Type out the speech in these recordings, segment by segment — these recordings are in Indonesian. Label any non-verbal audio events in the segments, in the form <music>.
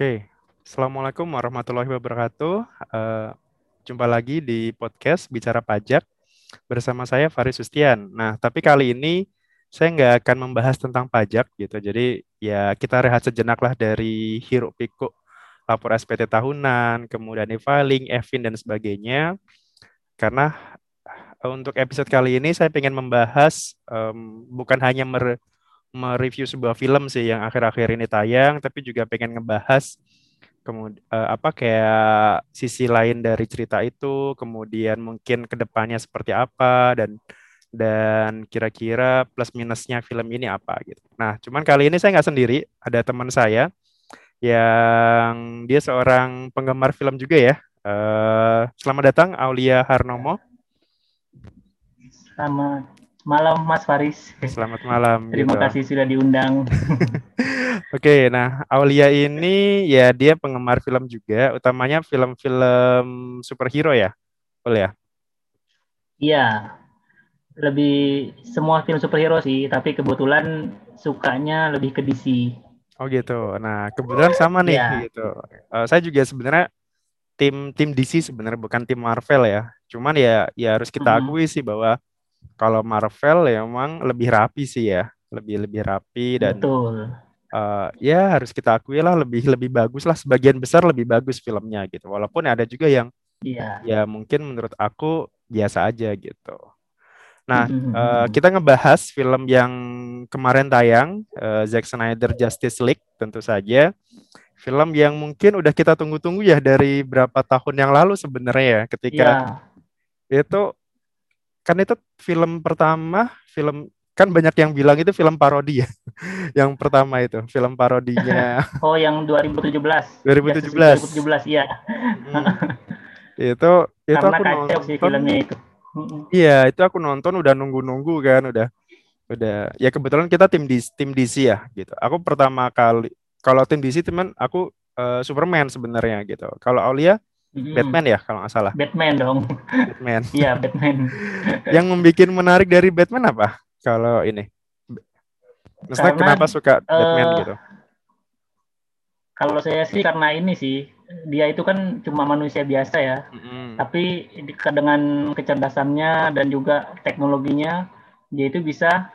Oke, Assalamualaikum warahmatullahi wabarakatuh. Uh, jumpa lagi di podcast Bicara Pajak bersama saya Faris Sustian. Nah, tapi kali ini saya nggak akan membahas tentang pajak gitu. Jadi ya kita rehat sejenak lah dari hiruk pikuk lapor SPT tahunan, kemudian e-filing, EFIN dan sebagainya. Karena uh, untuk episode kali ini saya ingin membahas um, bukan hanya mer mereview sebuah film sih yang akhir-akhir ini tayang, tapi juga pengen ngebahas kemudian uh, eh, apa kayak sisi lain dari cerita itu, kemudian mungkin ke depannya seperti apa dan dan kira-kira plus minusnya film ini apa gitu. Nah, cuman kali ini saya nggak sendiri, ada teman saya yang dia seorang penggemar film juga ya. Uh, selamat datang Aulia Harnomo. Selamat malam Mas Faris. Selamat malam. Terima gitu. kasih sudah diundang. <laughs> Oke, nah Aulia ini ya dia penggemar film juga, utamanya film-film superhero ya, Aulia? Iya, lebih semua film superhero sih, tapi kebetulan sukanya lebih ke DC. Oh gitu. Nah kebetulan sama nih ya. gitu. Uh, saya juga sebenarnya tim tim DC sebenarnya bukan tim Marvel ya. Cuman ya ya harus kita akui mm -hmm. sih bahwa kalau Marvel ya emang lebih rapi sih ya, lebih lebih rapi dan Betul. Uh, ya harus kita akui lah lebih lebih bagus lah sebagian besar lebih bagus filmnya gitu. Walaupun ada juga yang yeah. ya mungkin menurut aku biasa aja gitu. Nah, uh, kita ngebahas film yang kemarin tayang, uh, Zack Snyder Justice League tentu saja. Film yang mungkin udah kita tunggu-tunggu ya dari berapa tahun yang lalu sebenarnya ya ketika yeah. itu kan itu film pertama, film kan banyak yang bilang itu film parodi ya. <laughs> yang pertama itu, film parodinya. <laughs> oh, yang 2017. 2017. 2017, iya. Hmm. <laughs> itu itu Karena aku nonton. sih filmnya itu. Iya, itu aku nonton udah nunggu-nunggu kan, udah udah ya kebetulan kita tim di tim DC ya gitu. Aku pertama kali kalau tim DC teman aku uh, Superman sebenarnya gitu. Kalau Aulia. Batman ya kalau nggak salah. Batman dong. Batman. Iya Batman. <laughs> yang membuat menarik dari Batman apa? Kalau ini, karena, kenapa suka Batman uh, gitu? Kalau saya sih karena ini sih dia itu kan cuma manusia biasa ya, mm-hmm. tapi dengan kecerdasannya dan juga teknologinya dia itu bisa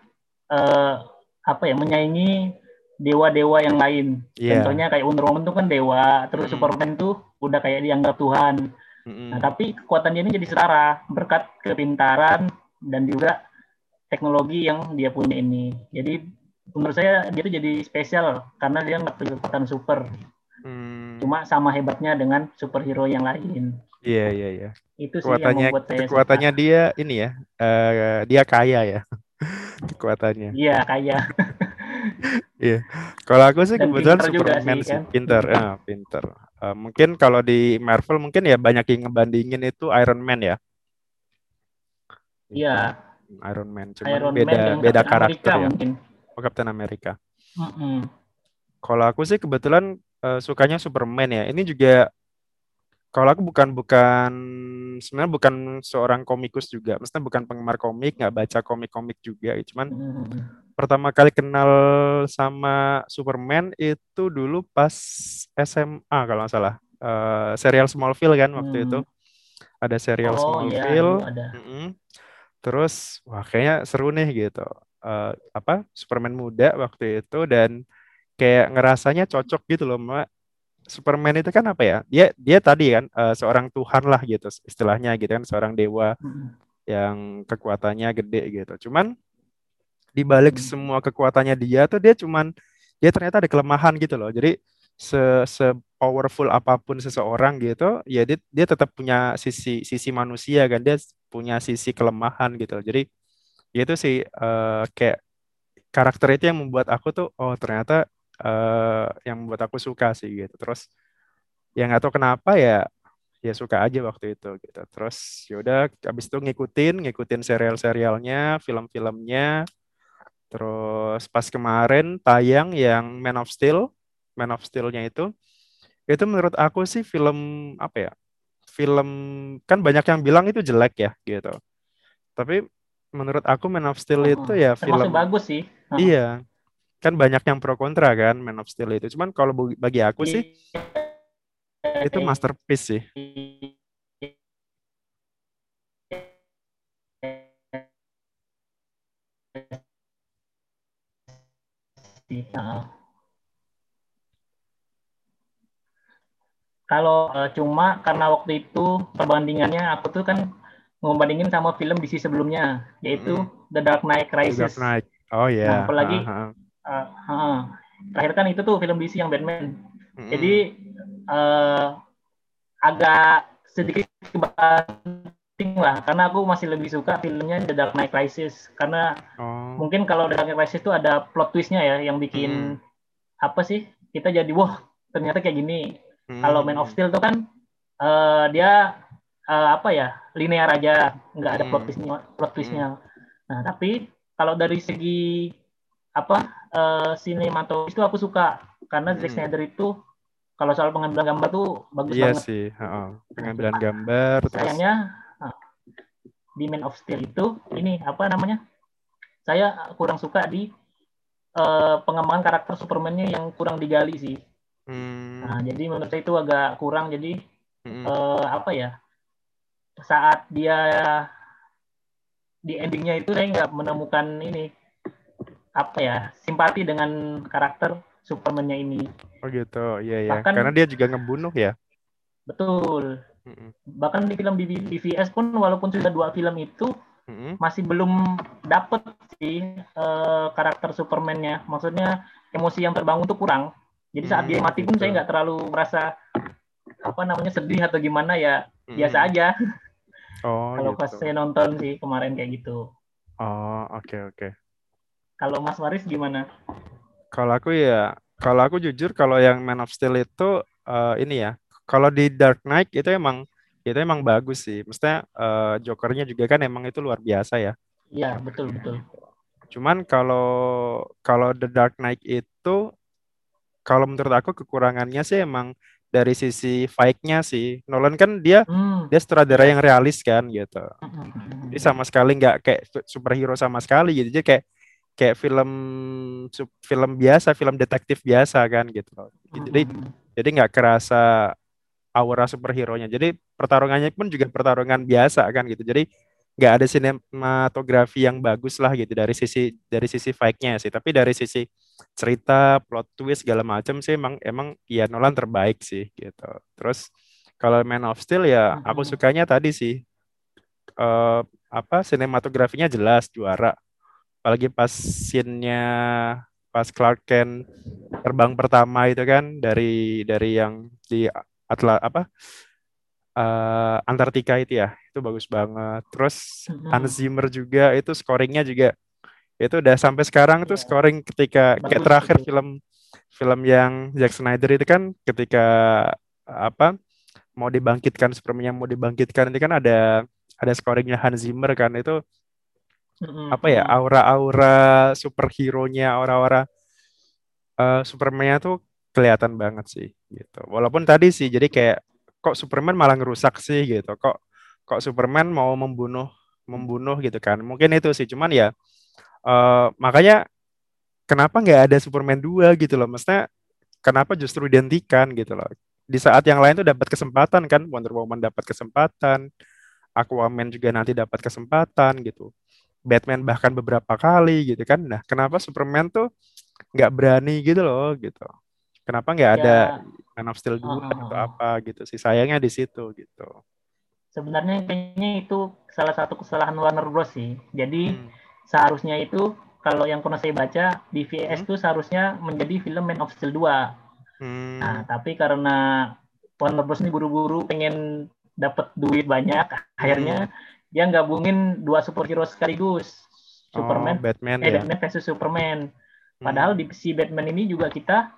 uh, apa ya menyaingi dewa-dewa yang lain. Yeah. Contohnya kayak Wonder Woman itu kan dewa, terus mm. Superman tuh udah kayak dianggap Tuhan. Mm. Nah, tapi kekuatan dia ini jadi setara berkat kepintaran dan juga teknologi yang dia punya ini. Jadi menurut saya dia tuh jadi spesial karena dia nggak punya kekuatan super. Mm. Cuma sama hebatnya dengan superhero yang lain. Iya yeah, iya yeah, iya. Yeah. Itu sih yang membuat saya kekuatannya suka. dia ini ya, uh, dia kaya ya <laughs> kekuatannya. Iya kaya. <laughs> Iya. Kalau aku sih Dan kebetulan Superman sih, kan? pinter, ya, pinter. Uh, mungkin kalau di Marvel mungkin ya banyak yang ngebandingin itu Iron Man ya. Iya. Iron Man, cuma Iron beda Man beda karakter Amerika, ya. Mungkin. Oh, Captain America. Mm -hmm. Kalau aku sih kebetulan uh, sukanya Superman ya. Ini juga kalau aku bukan bukan sebenarnya bukan seorang komikus juga, maksudnya bukan penggemar komik, nggak baca komik-komik juga, cuman hmm. pertama kali kenal sama Superman itu dulu pas SMA kalau nggak salah, uh, serial Smallville kan waktu hmm. itu ada serial oh, Smallville, iya, ada. Mm -hmm. terus wah kayaknya seru nih gitu, uh, apa Superman muda waktu itu dan kayak ngerasanya cocok gitu loh, Mbak Superman itu kan apa ya? Dia dia tadi kan uh, seorang Tuhan lah gitu istilahnya gitu kan seorang dewa hmm. yang kekuatannya gede gitu. Cuman di balik hmm. semua kekuatannya dia tuh dia cuman dia ternyata ada kelemahan gitu loh. Jadi se se powerful apa pun seseorang gitu, ya dia dia tetap punya sisi sisi manusia kan. Dia punya sisi kelemahan gitu. Jadi itu sih uh, kayak karakter itu yang membuat aku tuh oh ternyata uh, yang membuat aku suka sih gitu. Terus yang nggak tahu kenapa ya ya suka aja waktu itu gitu. Terus yaudah abis itu ngikutin ngikutin serial-serialnya, film-filmnya. Terus pas kemarin tayang yang Man of Steel, Man of Steel-nya itu itu menurut aku sih film apa ya? Film kan banyak yang bilang itu jelek ya gitu. Tapi menurut aku Man of Steel oh, itu ya film bagus sih. Iya kan banyak yang pro kontra kan Man of Steel itu. Cuman kalau bagi aku sih itu masterpiece sih. Kalau uh, cuma karena waktu itu perbandingannya aku tuh kan membandingin sama film DC sebelumnya yaitu hmm. The Dark Knight Rises. The Dark Knight. Oh ya. Yeah. Nah, apalagi uh -huh. Uh, uh, terakhir kan itu tuh film DC yang Batman. Hmm. Jadi uh, agak sedikit kebanting lah karena aku masih lebih suka filmnya The Dark Knight Rises karena oh. mungkin kalau The Dark Knight Rises itu ada plot twistnya ya yang bikin hmm. apa sih kita jadi wah ternyata kayak gini. Kalau Man of Steel tuh kan uh, dia uh, apa ya linear aja, nggak ada plot twistnya. Plot twistnya. Nah tapi kalau dari segi apa uh, sinematografis itu aku suka karena hmm. Zack Snyder itu kalau soal pengambilan gambar tuh bagus iya banget. Iya sih, uh, pengambilan gambar. Sayangnya terus... di Man of Steel itu ini apa namanya? Saya kurang suka di uh, pengembangan karakter Superman-nya yang kurang digali sih. Hmm. Nah, jadi menurut saya itu agak kurang. Jadi hmm. uh, apa ya? Saat dia di endingnya itu saya nggak menemukan ini apa ya simpati dengan karakter Superman-nya ini. Oh gitu, iya ya. Bahkan, Karena dia juga ngebunuh ya. Betul. Mm-mm. Bahkan di film BVS pun walaupun sudah dua film itu mm-hmm. masih belum dapet sih uh, karakter Superman-nya. Maksudnya emosi yang terbangun tuh kurang. Jadi saat hmm, dia mati pun betul. saya nggak terlalu merasa apa namanya sedih atau gimana ya hmm. biasa aja. Oh, <laughs> Kalau gitu. pas saya nonton sih kemarin kayak gitu. Oh, oke okay, oke. Okay. Kalau Mas Waris gimana? Kalau aku ya, kalau aku jujur kalau yang Man of Steel itu uh, ini ya, kalau di Dark Knight itu emang itu emang bagus sih. Maksudnya uh, Jokernya juga kan emang itu luar biasa ya. Iya, betul betul. Cuman kalau kalau The Dark Knight itu kalau menurut aku kekurangannya sih emang dari sisi fight-nya sih. Nolan kan dia hmm. dia sutradara yang realis kan gitu. Jadi sama sekali nggak kayak superhero sama sekali gitu. Jadi kayak kayak film film biasa, film detektif biasa kan gitu. Jadi jadi nggak kerasa aura superhero-nya. Jadi pertarungannya pun juga pertarungan biasa kan gitu. Jadi nggak ada sinematografi yang bagus lah gitu dari sisi dari sisi fight-nya sih tapi dari sisi cerita plot twist segala macam sih emang emang ya Nolan terbaik sih gitu terus kalau Man of Steel ya aku sukanya tadi sih uh, apa sinematografinya jelas juara apalagi pas scene-nya pas Clark Kent terbang pertama itu kan dari dari yang di Atla apa uh, Antartika itu ya itu bagus banget terus hmm. Hans Zimmer juga itu scoringnya juga itu udah sampai sekarang tuh iya. scoring ketika kayak terakhir film film yang Zack Snyder itu kan ketika apa mau dibangkitkan Superman yang mau dibangkitkan itu kan ada ada scoringnya Hans Zimmer kan itu apa ya aura-aura superhero-nya aura-aura uh, Superman-nya tuh kelihatan banget sih gitu. Walaupun tadi sih jadi kayak kok Superman malah ngerusak sih gitu. Kok kok Superman mau membunuh membunuh gitu kan. Mungkin itu sih cuman ya uh, makanya kenapa nggak ada Superman 2 gitu loh. Maksudnya kenapa justru dihentikan gitu loh. Di saat yang lain tuh dapat kesempatan kan Wonder Woman dapat kesempatan Aquaman juga nanti dapat kesempatan gitu Batman bahkan beberapa kali gitu kan nah kenapa Superman tuh nggak berani gitu loh gitu kenapa nggak ya. ada Man of Steel 2 uh, atau apa gitu sih sayangnya di situ gitu sebenarnya kayaknya itu salah satu kesalahan Warner Bros sih jadi hmm. seharusnya itu kalau yang pernah saya baca BVS hmm. itu seharusnya menjadi film Man of Steel 2 hmm. nah tapi karena Warner Bros ini buru-buru pengen dapat duit banyak akhirnya hmm. Dia gabungin dua superhero sekaligus Superman, oh, Batman, eh, ya? Batman versus Superman. Padahal hmm. di si Batman ini juga kita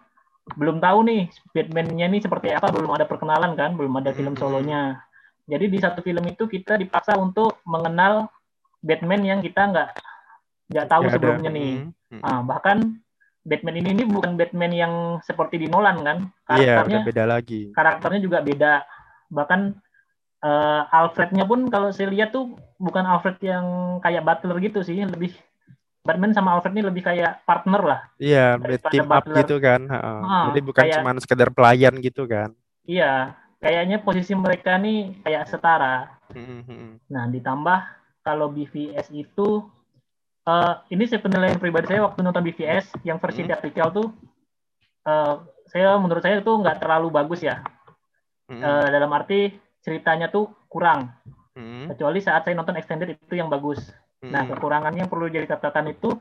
belum tahu nih Batman-nya ini seperti apa, belum ada perkenalan kan, belum ada film solonya. Jadi di satu film itu kita dipaksa untuk mengenal Batman yang kita nggak nggak tahu ya, sebelumnya ada. nih. Hmm. Nah, bahkan Batman ini, ini bukan Batman yang seperti di Nolan kan, iya, karakternya iya, beda lagi. Karakternya juga beda. Bahkan uh, Alfrednya pun kalau saya lihat tuh bukan Alfred yang kayak Butler gitu sih, lebih Batman sama Alfred ini lebih kayak partner lah. Iya, team up gitu kan. Ah, Jadi bukan kayak, cuma sekedar pelayan gitu kan. Iya, kayaknya posisi mereka nih kayak setara. Hmm, nah, ditambah kalau BVS itu uh, ini saya penilaian pribadi saya waktu nonton BVS yang versi hmm. teatrikal tuh uh, saya menurut saya itu nggak terlalu bagus ya. Hmm. Uh, dalam arti ceritanya tuh kurang. Hmm. Kecuali saat saya nonton extended itu yang bagus. Hmm. Nah, kekurangannya yang perlu jadi catatan itu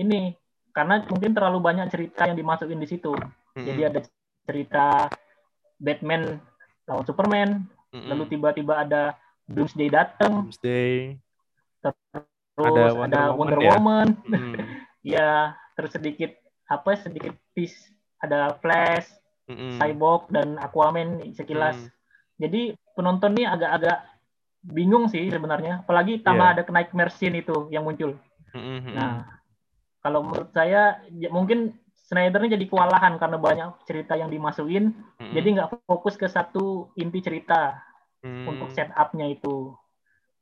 ini karena mungkin terlalu banyak cerita yang dimasukin di situ. Hmm. Jadi ada cerita Batman lawan Superman, hmm. lalu tiba-tiba ada Doomsday datang. Doomsday. Terus ada Wonder, ada Wonder ya? Woman. Hmm. <laughs> ya, terus sedikit apa sedikit piece ada Flash, hmm. Cyborg dan Aquaman sekilas. Hmm. Jadi penonton nih agak-agak bingung sih sebenarnya, apalagi tambah yeah. ada Nightmare Scene itu yang muncul. Mm-hmm. Nah, kalau menurut saya ya, mungkin Snyder ini jadi kewalahan karena banyak cerita yang dimasukin, mm-hmm. jadi nggak fokus ke satu inti cerita mm-hmm. untuk setupnya itu.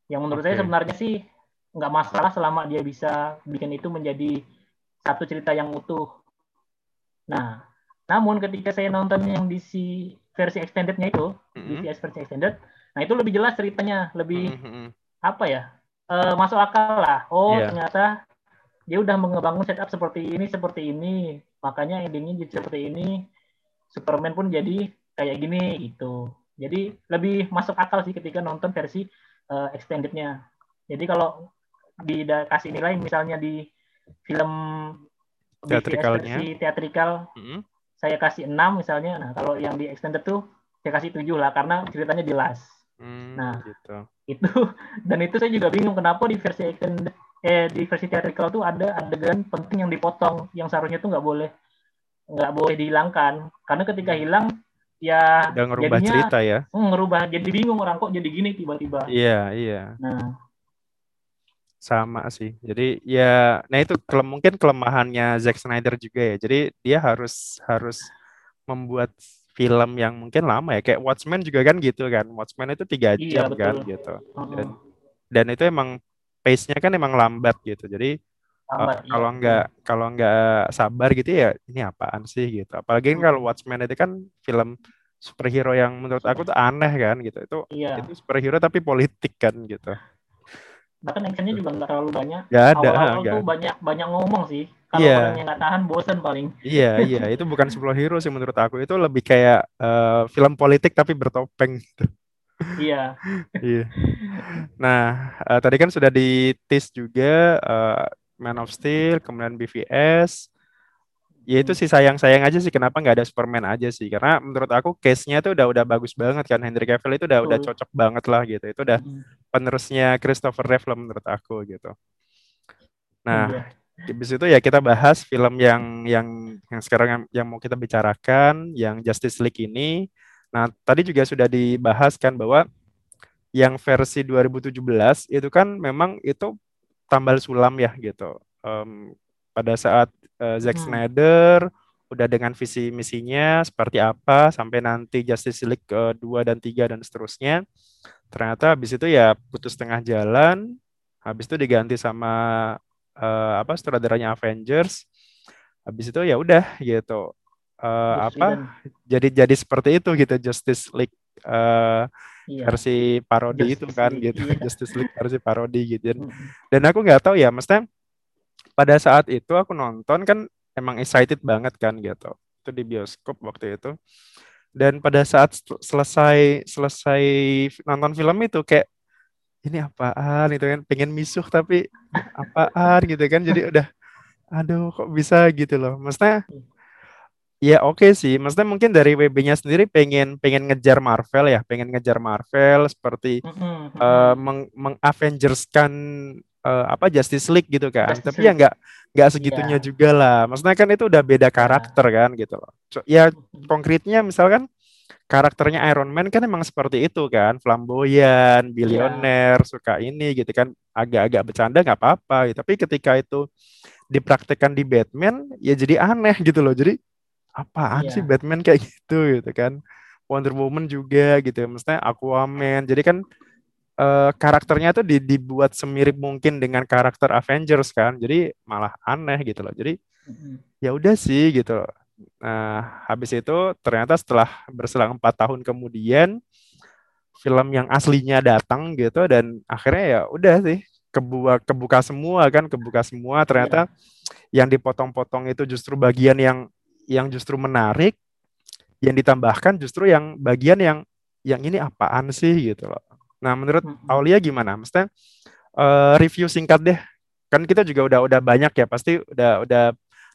Yang menurut okay. saya sebenarnya sih nggak masalah selama dia bisa bikin itu menjadi satu cerita yang utuh. Nah, namun ketika saya nonton yang DC versi extendednya itu, mm-hmm. DCS versi extended, Nah itu lebih jelas ceritanya, lebih mm-hmm. apa ya? Uh, masuk akal lah. Oh yeah. ternyata dia udah mengebangun setup seperti ini, seperti ini. Makanya endingnya jadi seperti ini. Superman pun jadi kayak gini itu. Jadi lebih masuk akal sih ketika nonton versi uh, extendednya. Jadi kalau dikasih nilai misalnya di film teatrikalnya versi teatrikal mm-hmm. Saya kasih 6 misalnya. Nah, kalau yang di extended tuh saya kasih 7 lah karena ceritanya jelas. Hmm, nah, gitu. itu <laughs> dan itu saya juga bingung kenapa di versi eh di versi theatrical tuh ada adegan penting yang dipotong yang seharusnya tuh nggak boleh nggak boleh dihilangkan karena ketika hilang ya udah ngerubah jadinya, cerita ya hmm, ngerubah jadi bingung orang kok jadi gini tiba-tiba iya iya nah sama sih. Jadi ya nah itu kele mungkin kelemahannya Zack Snyder juga ya. Jadi dia harus harus membuat film yang mungkin lama ya. Kayak Watchmen juga kan gitu kan. Watchmen itu tiga iya, jam kan gitu. Dan dan itu emang pace-nya kan emang lambat gitu. Jadi lambat, uh, kalau iya. nggak kalau nggak sabar gitu ya ini apaan sih gitu. Apalagi kan kalau Watchmen itu kan film superhero yang menurut aku tuh aneh kan gitu. Itu iya. itu superhero tapi politik kan gitu bahkan actionnya juga nggak terlalu banyak. Gak ada awal-awal tuh banyak banyak ngomong sih. Kalau yeah. orang yang nggak tahan bosen paling. Iya iya. <laughs> Itu bukan superhero sih menurut aku. Itu lebih kayak uh, film politik tapi bertopeng gitu. Iya. <laughs> Iya. Nah uh, tadi kan sudah di tease juga uh, Man of Steel kemudian BVS ya itu sih sayang-sayang aja sih kenapa nggak ada Superman aja sih? Karena menurut aku case-nya tuh udah udah bagus banget kan Henry Cavill itu udah udah cocok banget lah gitu. Itu udah penerusnya Christopher Reeve lah menurut aku gitu. Nah yeah. habis itu ya kita bahas film yang yang yang sekarang yang, yang mau kita bicarakan yang Justice League ini. Nah tadi juga sudah dibahas kan bahwa yang versi 2017 itu kan memang itu tambal sulam ya gitu. Um, pada saat uh, Zack hmm. Snyder udah dengan visi misinya seperti apa sampai nanti Justice League ke 2 dan 3 dan seterusnya. Ternyata habis itu ya putus tengah jalan, habis itu diganti sama uh, apa sutradaranya Avengers. Habis itu ya udah gitu. Uh, apa jadi jadi seperti itu gitu Justice League uh, iya. versi parodi Justice itu kan League, gitu iya. <laughs> Justice League versi parodi gitu dan, dan aku nggak tahu ya maksudnya pada saat itu aku nonton kan emang excited banget kan gitu. Itu di bioskop waktu itu. Dan pada saat selesai selesai nonton film itu kayak ini apaan? Itu kan. Pengen misuh tapi apaan? Gitu kan. Jadi udah aduh kok bisa? Gitu loh. Maksudnya ya oke okay sih. Maksudnya mungkin dari WB-nya sendiri pengen pengen ngejar Marvel ya. Pengen ngejar Marvel seperti mm -hmm. uh, meng, meng Avengerskan uh, apa Justice League gitu kan. Justice Tapi ya nggak nggak segitunya yeah. juga lah. Maksudnya kan itu udah beda iya. karakter yeah. kan gitu loh. So, ya konkretnya misalkan karakternya Iron Man kan emang seperti itu kan, flamboyan, iya. bilioner, yeah. suka ini gitu kan, agak-agak bercanda nggak apa-apa. Gitu. Tapi ketika itu dipraktekkan di Batman, ya jadi aneh gitu loh. Jadi apaan yeah. sih Batman kayak gitu gitu kan? Wonder Woman juga gitu, maksudnya Aquaman. Jadi kan uh, karakternya tuh dibuat semirip mungkin dengan karakter Avengers kan. Jadi malah aneh gitu loh. Jadi ya udah sih gitu loh. nah habis itu ternyata setelah berselang empat tahun kemudian film yang aslinya datang gitu dan akhirnya ya udah sih kebuka kebuka semua kan kebuka semua. Ternyata yeah. yang dipotong-potong itu justru bagian yang yang justru menarik yang ditambahkan justru yang bagian yang yang ini apaan sih gitu loh Nah, menurut Aulia gimana? Maksudnya uh, review singkat deh. Kan kita juga udah udah banyak ya, pasti udah udah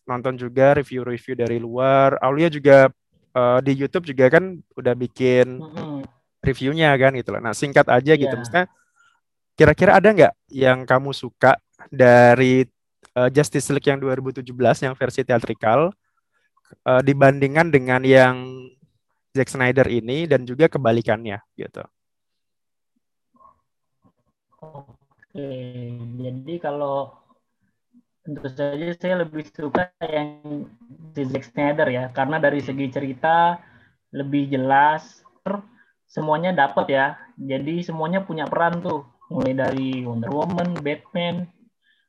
nonton juga review-review dari luar. Aulia juga uh, di YouTube juga kan udah bikin reviewnya kan gitu loh. Nah, singkat aja yeah. gitu. Iya. Maksudnya kira-kira ada nggak yang kamu suka dari uh, Justice League yang 2017 yang versi teatrikal uh, dibandingkan dengan yang Zack Snyder ini dan juga kebalikannya gitu. Oke, jadi kalau tentu saja saya lebih suka yang si Zack Snyder ya, karena dari segi cerita lebih jelas, semuanya dapat ya. Jadi semuanya punya peran tuh, mulai dari Wonder Woman, Batman,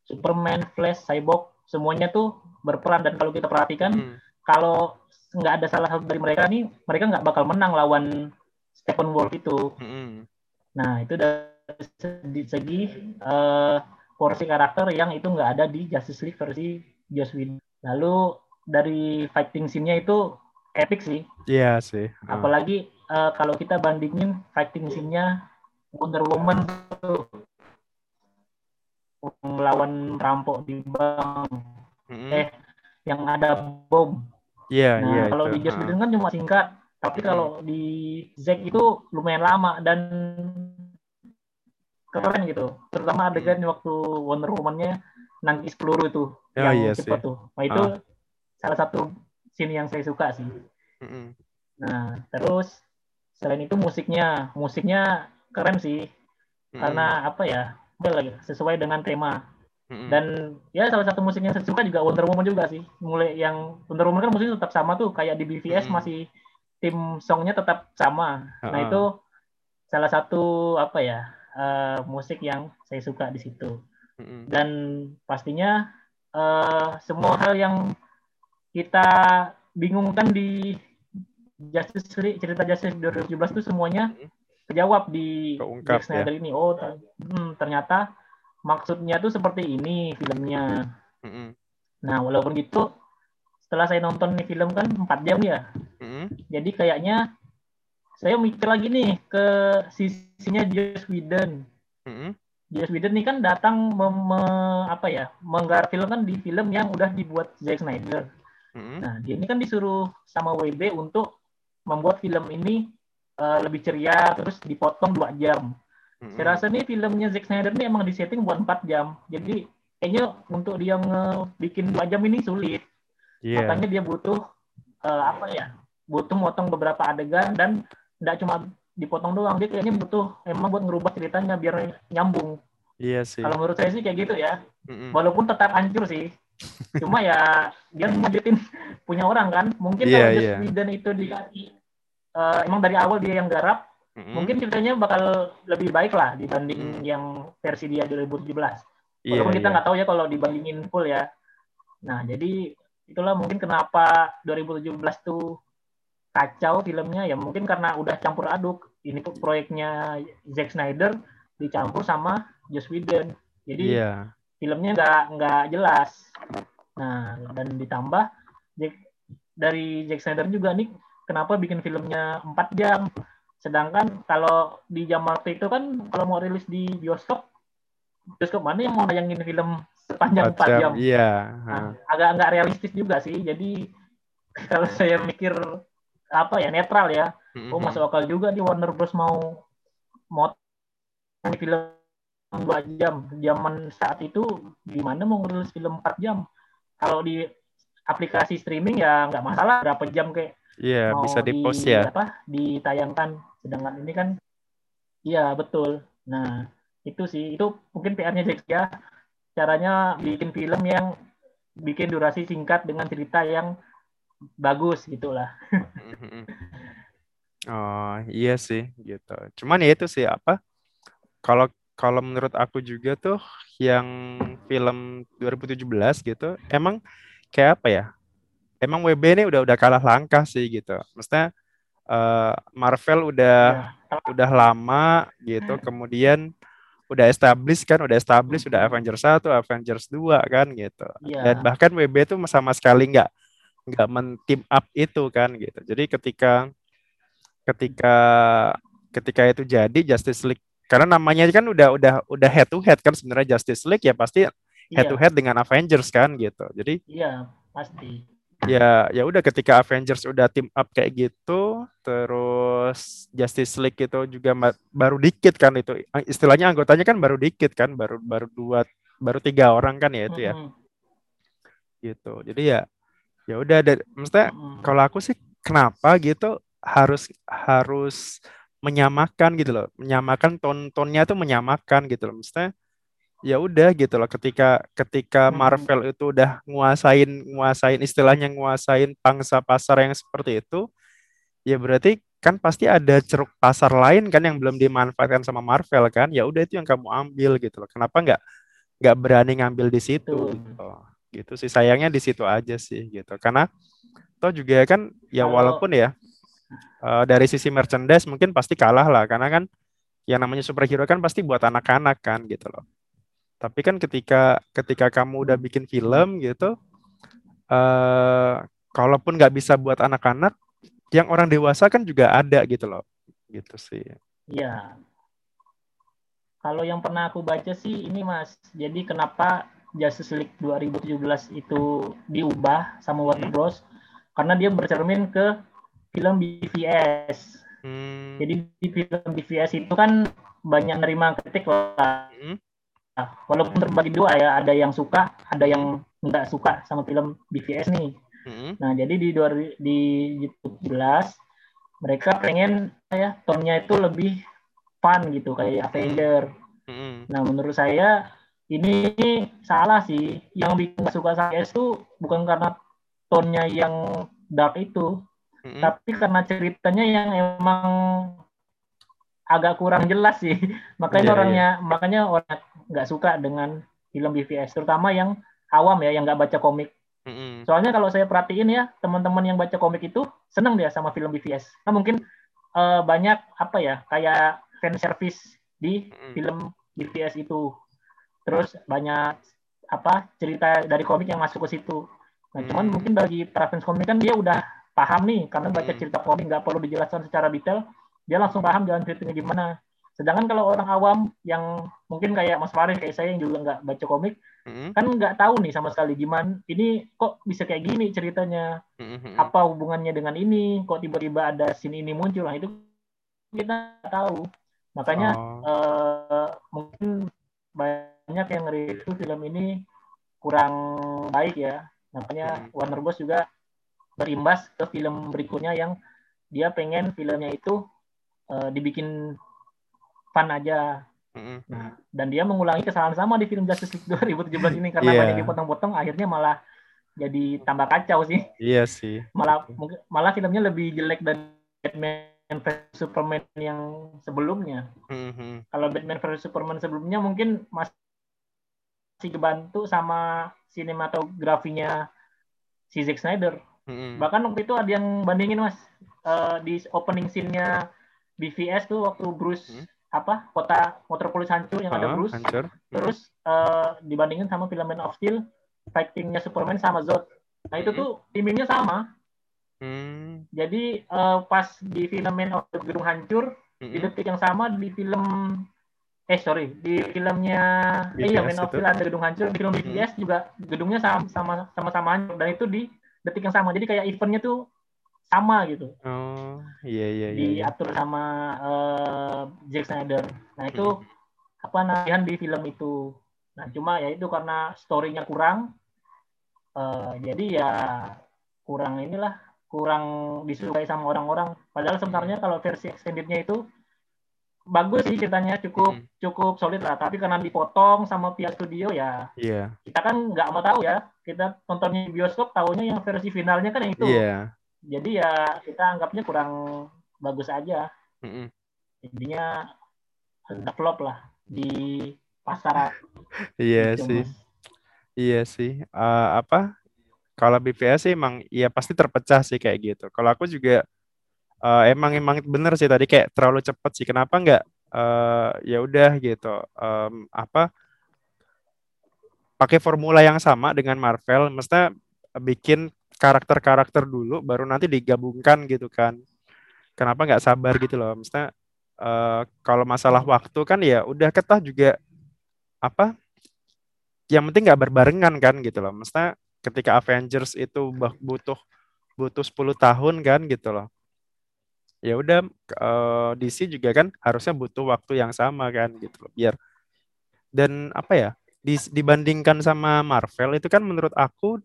Superman, Flash, Cyborg, semuanya tuh berperan dan kalau kita perhatikan, hmm. kalau nggak ada salah satu dari mereka nih, mereka nggak bakal menang lawan Stephen Wolf itu. Hmm. Nah itu dari segi, segi uh, porsi karakter yang itu nggak ada di Justice League versi Joss Whedon. Lalu dari fighting scene-nya itu epic sih. Iya yeah, sih. Uh. Apalagi uh, kalau kita bandingin fighting scene-nya Wonder Woman tuh melawan perampok di bank. Mm-hmm. Eh, yang ada bom. Iya, yeah, nah, yeah, kalau itu. di Joss Whedon kan cuma singkat, tapi kalau di Zack itu lumayan lama dan keren gitu. Terutama adegan waktu Wonder Woman-nya nangkis peluru itu. Oh, yang iya cepat tuh. Nah itu ah. salah satu scene yang saya suka sih. Mm-hmm. nah terus selain itu musiknya. Musiknya keren sih. Mm-hmm. karena apa ya? Sesuai dengan tema. Mm-hmm. dan ya salah satu musik yang saya suka juga Wonder Woman juga sih. Mulai yang Wonder Woman kan musiknya tetap sama tuh kayak di BVS mm-hmm. masih tim songnya tetap sama. Nah itu salah satu apa ya uh, musik yang saya suka di situ. Mm-hmm. Dan pastinya uh, semua hal yang kita bingungkan di Justice League, cerita Justice 2017 itu semuanya terjawab di Zack Snyder ya. ini. Oh, hmm, ternyata maksudnya tuh seperti ini filmnya. Mm-hmm. Nah, walaupun gitu, setelah saya nonton nih film kan 4 jam ya. Mm-hmm. Jadi kayaknya saya mikir lagi nih ke sisinya Joss Whedon. Mm-hmm. Joss Whedon nih kan datang mem, me, apa ya menggar film kan di film yang udah dibuat Zack Snyder. Mm-hmm. Nah dia ini kan disuruh sama WB untuk membuat film ini uh, lebih ceria terus dipotong dua jam. Mm-hmm. Saya rasa nih filmnya Zack Snyder ini emang disetting buat 4 jam. Jadi kayaknya untuk dia bikin dua jam ini sulit. Yeah. Makanya dia butuh uh, apa ya? Butuh motong beberapa adegan dan nggak cuma dipotong doang dia kayaknya butuh emang buat ngerubah ceritanya biar nyambung iya sih kalau menurut saya sih kayak gitu ya Mm-mm. walaupun tetap hancur sih <laughs> cuma ya dia ngajutin punya orang kan mungkin yeah, kalau yeah. Whedon itu dikasih uh, emang dari awal dia yang garap mm-hmm. mungkin ceritanya bakal lebih baik lah dibanding mm. yang versi dia 2017 iya, walaupun yeah, kita nggak yeah. tahu ya kalau dibandingin full ya nah jadi itulah mungkin kenapa 2017 tuh kacau filmnya ya mungkin karena udah campur aduk. Ini proyeknya Zack Snyder dicampur sama Joss Whedon. Jadi yeah. filmnya nggak nggak jelas. Nah dan ditambah Jack, dari Zack Snyder juga nih kenapa bikin filmnya 4 jam? Sedangkan kalau di jam waktu itu kan kalau mau rilis di bioskop bioskop mana yang mau nayangin film sepanjang 4 jam, iya. Nah, agak nggak realistis juga sih. Jadi <laughs> kalau saya mikir apa ya netral ya. Mm-hmm. Oh masuk akal juga nih Warner Bros mau mau film dua jam. Zaman saat itu gimana mau ngerilis film 4 jam? Kalau di aplikasi streaming ya nggak masalah berapa jam kayak Iya, yeah, bisa di post ya. Apa ditayangkan. Sedangkan ini kan iya betul. Nah, itu sih itu mungkin PR-nya Jack ya. Caranya bikin film yang bikin durasi singkat dengan cerita yang bagus gitulah. <laughs> oh iya sih gitu. Cuman ya itu sih apa? kalau kalau menurut aku juga tuh yang film 2017 gitu emang kayak apa ya emang WB ini udah udah kalah langkah sih gitu maksudnya uh, Marvel udah ya. udah lama gitu kemudian udah established kan udah established udah Avengers 1 Avengers 2 kan gitu ya. dan bahkan WB tuh sama sekali nggak nggak men team up itu kan gitu jadi ketika ketika ketika itu jadi Justice League karena namanya kan udah udah udah head to head kan sebenarnya Justice League ya pasti head iya. to head dengan Avengers kan gitu. Jadi Iya, pasti. Ya, ya udah ketika Avengers udah team up kayak gitu, terus Justice League itu juga baru dikit kan itu. Istilahnya anggotanya kan baru dikit kan, baru baru dua baru tiga orang kan ya itu ya. Mm-hmm. Gitu. Jadi ya ya udah ada maksudnya mm-hmm. kalau aku sih kenapa gitu harus harus menyamakan gitu loh. Menyamakan ton-tonnya tuh menyamakan gitu loh. Maksudnya ya udah gitu loh ketika ketika hmm. Marvel itu udah nguasain nguasain istilahnya nguasain pangsa pasar yang seperti itu ya berarti kan pasti ada ceruk pasar lain kan yang belum dimanfaatkan sama Marvel kan. Ya udah itu yang kamu ambil gitu loh. Kenapa nggak nggak berani ngambil di situ gitu gitu sih sayangnya di situ aja sih gitu karena toh juga kan ya walaupun ya uh, dari sisi merchandise mungkin pasti kalah lah karena kan yang namanya superhero kan pasti buat anak-anak kan gitu loh. Tapi kan ketika ketika kamu udah bikin film gitu, uh, kalaupun nggak bisa buat anak-anak, yang orang dewasa kan juga ada gitu loh, gitu sih. Iya. Kalau yang pernah aku baca sih ini mas, jadi kenapa Justice League 2017 itu diubah sama Warner hmm. Bros? Karena dia bercermin ke film BVS. Hmm. Jadi di film BVS itu kan banyak nerima kritik lah. Hmm. Nah, walaupun terbagi dua ya, ada yang suka, ada yang nggak suka sama film BVS nih. Hmm. Nah, jadi di di 17 mereka pengen ya tonnya itu lebih fun gitu kayak Avenger. Hmm. Nah, menurut saya ini salah sih. Yang bikin suka saya itu bukan karena tonnya yang dark itu, hmm. tapi karena ceritanya yang emang agak kurang jelas sih <laughs> makanya yeah, orangnya yeah. makanya orang nggak suka dengan film BVS terutama yang awam ya yang nggak baca komik hmm. soalnya kalau saya perhatiin ya teman-teman yang baca komik itu seneng dia sama film BVS nah mungkin uh, banyak apa ya kayak fan service di hmm. film BVS itu terus banyak apa cerita dari komik yang masuk ke situ. Nah cuman hmm. mungkin bagi para fans komik kan dia udah paham nih karena baca hmm. cerita komik nggak perlu dijelaskan secara detail dia langsung paham jalan ceritanya gimana. Sedangkan kalau orang awam yang mungkin kayak Mas Faris kayak saya yang juga nggak baca komik hmm. kan nggak tahu nih sama sekali gimana ini kok bisa kayak gini ceritanya? Hmm. Apa hubungannya dengan ini? Kok tiba-tiba ada scene ini muncul? Nah itu kita tahu. Makanya oh. uh, mungkin banyak yang review film ini kurang baik ya makanya hmm. Warner Bros juga berimbas ke film berikutnya yang dia pengen filmnya itu uh, dibikin fun aja. Nah, dan dia mengulangi kesalahan sama di film Justice League 2017 ini karena yeah. banyak dipotong-potong akhirnya malah jadi tambah kacau sih. Iya sih. Malah malah filmnya lebih jelek dari Batman vs Superman yang sebelumnya. Mm-hmm. Kalau Batman vs Superman sebelumnya mungkin masih kebantu sama sinematografinya si Zack Snyder. Hmm. Bahkan waktu itu ada yang bandingin mas uh, di opening scene-nya BVS tuh waktu Bruce hmm. apa kota Metropolis hancur yang uh, ada Bruce, hancur. terus uh, dibandingin sama film Man of Steel fightingnya Superman sama Zod. Nah itu hmm. tuh timingnya sama. Hmm. Jadi uh, pas di film Man of the Gedung Hancur hmm. di detik yang sama di film eh sorry di filmnya BVS eh, iya Man of Steel ada gedung hancur di film BVS hmm. juga gedungnya sama sama sama sama hancur dan itu di detik yang sama. Jadi kayak eventnya tuh sama gitu. Oh, iya iya iya. iya. Diatur sama uh, Zack Snyder. Nah, itu hmm. apa namanya di film itu. Nah, cuma ya itu karena story-nya kurang uh, jadi ya kurang inilah kurang disukai sama orang-orang. Padahal sebenarnya kalau versi extended-nya itu bagus sih ceritanya cukup hmm. cukup solid lah tapi karena dipotong sama pihak studio ya yeah. kita kan nggak mau tahu ya kita nontonnya di bioskop tahunya yang versi finalnya kan yang itu yeah. jadi ya kita anggapnya kurang bagus aja mm intinya agak flop lah di pasar. Iya gitu, sih. Iya sih. Uh, apa? Kalau BVS sih emang ya pasti terpecah sih kayak gitu. Kalau aku juga uh, emang emang bener sih tadi kayak terlalu cepat sih. Kenapa nggak uh, ya udah gitu. Um, apa? Pakai formula yang sama dengan Marvel, mestinya bikin karakter-karakter dulu, baru nanti digabungkan gitu kan. Kenapa nggak sabar gitu loh? Mestinya uh, kalau masalah waktu kan ya udah ketah juga apa yang penting nggak berbarengan kan gitu loh. Maksudnya ketika Avengers itu butuh butuh 10 tahun kan gitu loh. Ya udah uh, eh, DC juga kan harusnya butuh waktu yang sama kan gitu loh. Biar dan apa ya? Di, dibandingkan sama Marvel itu kan menurut aku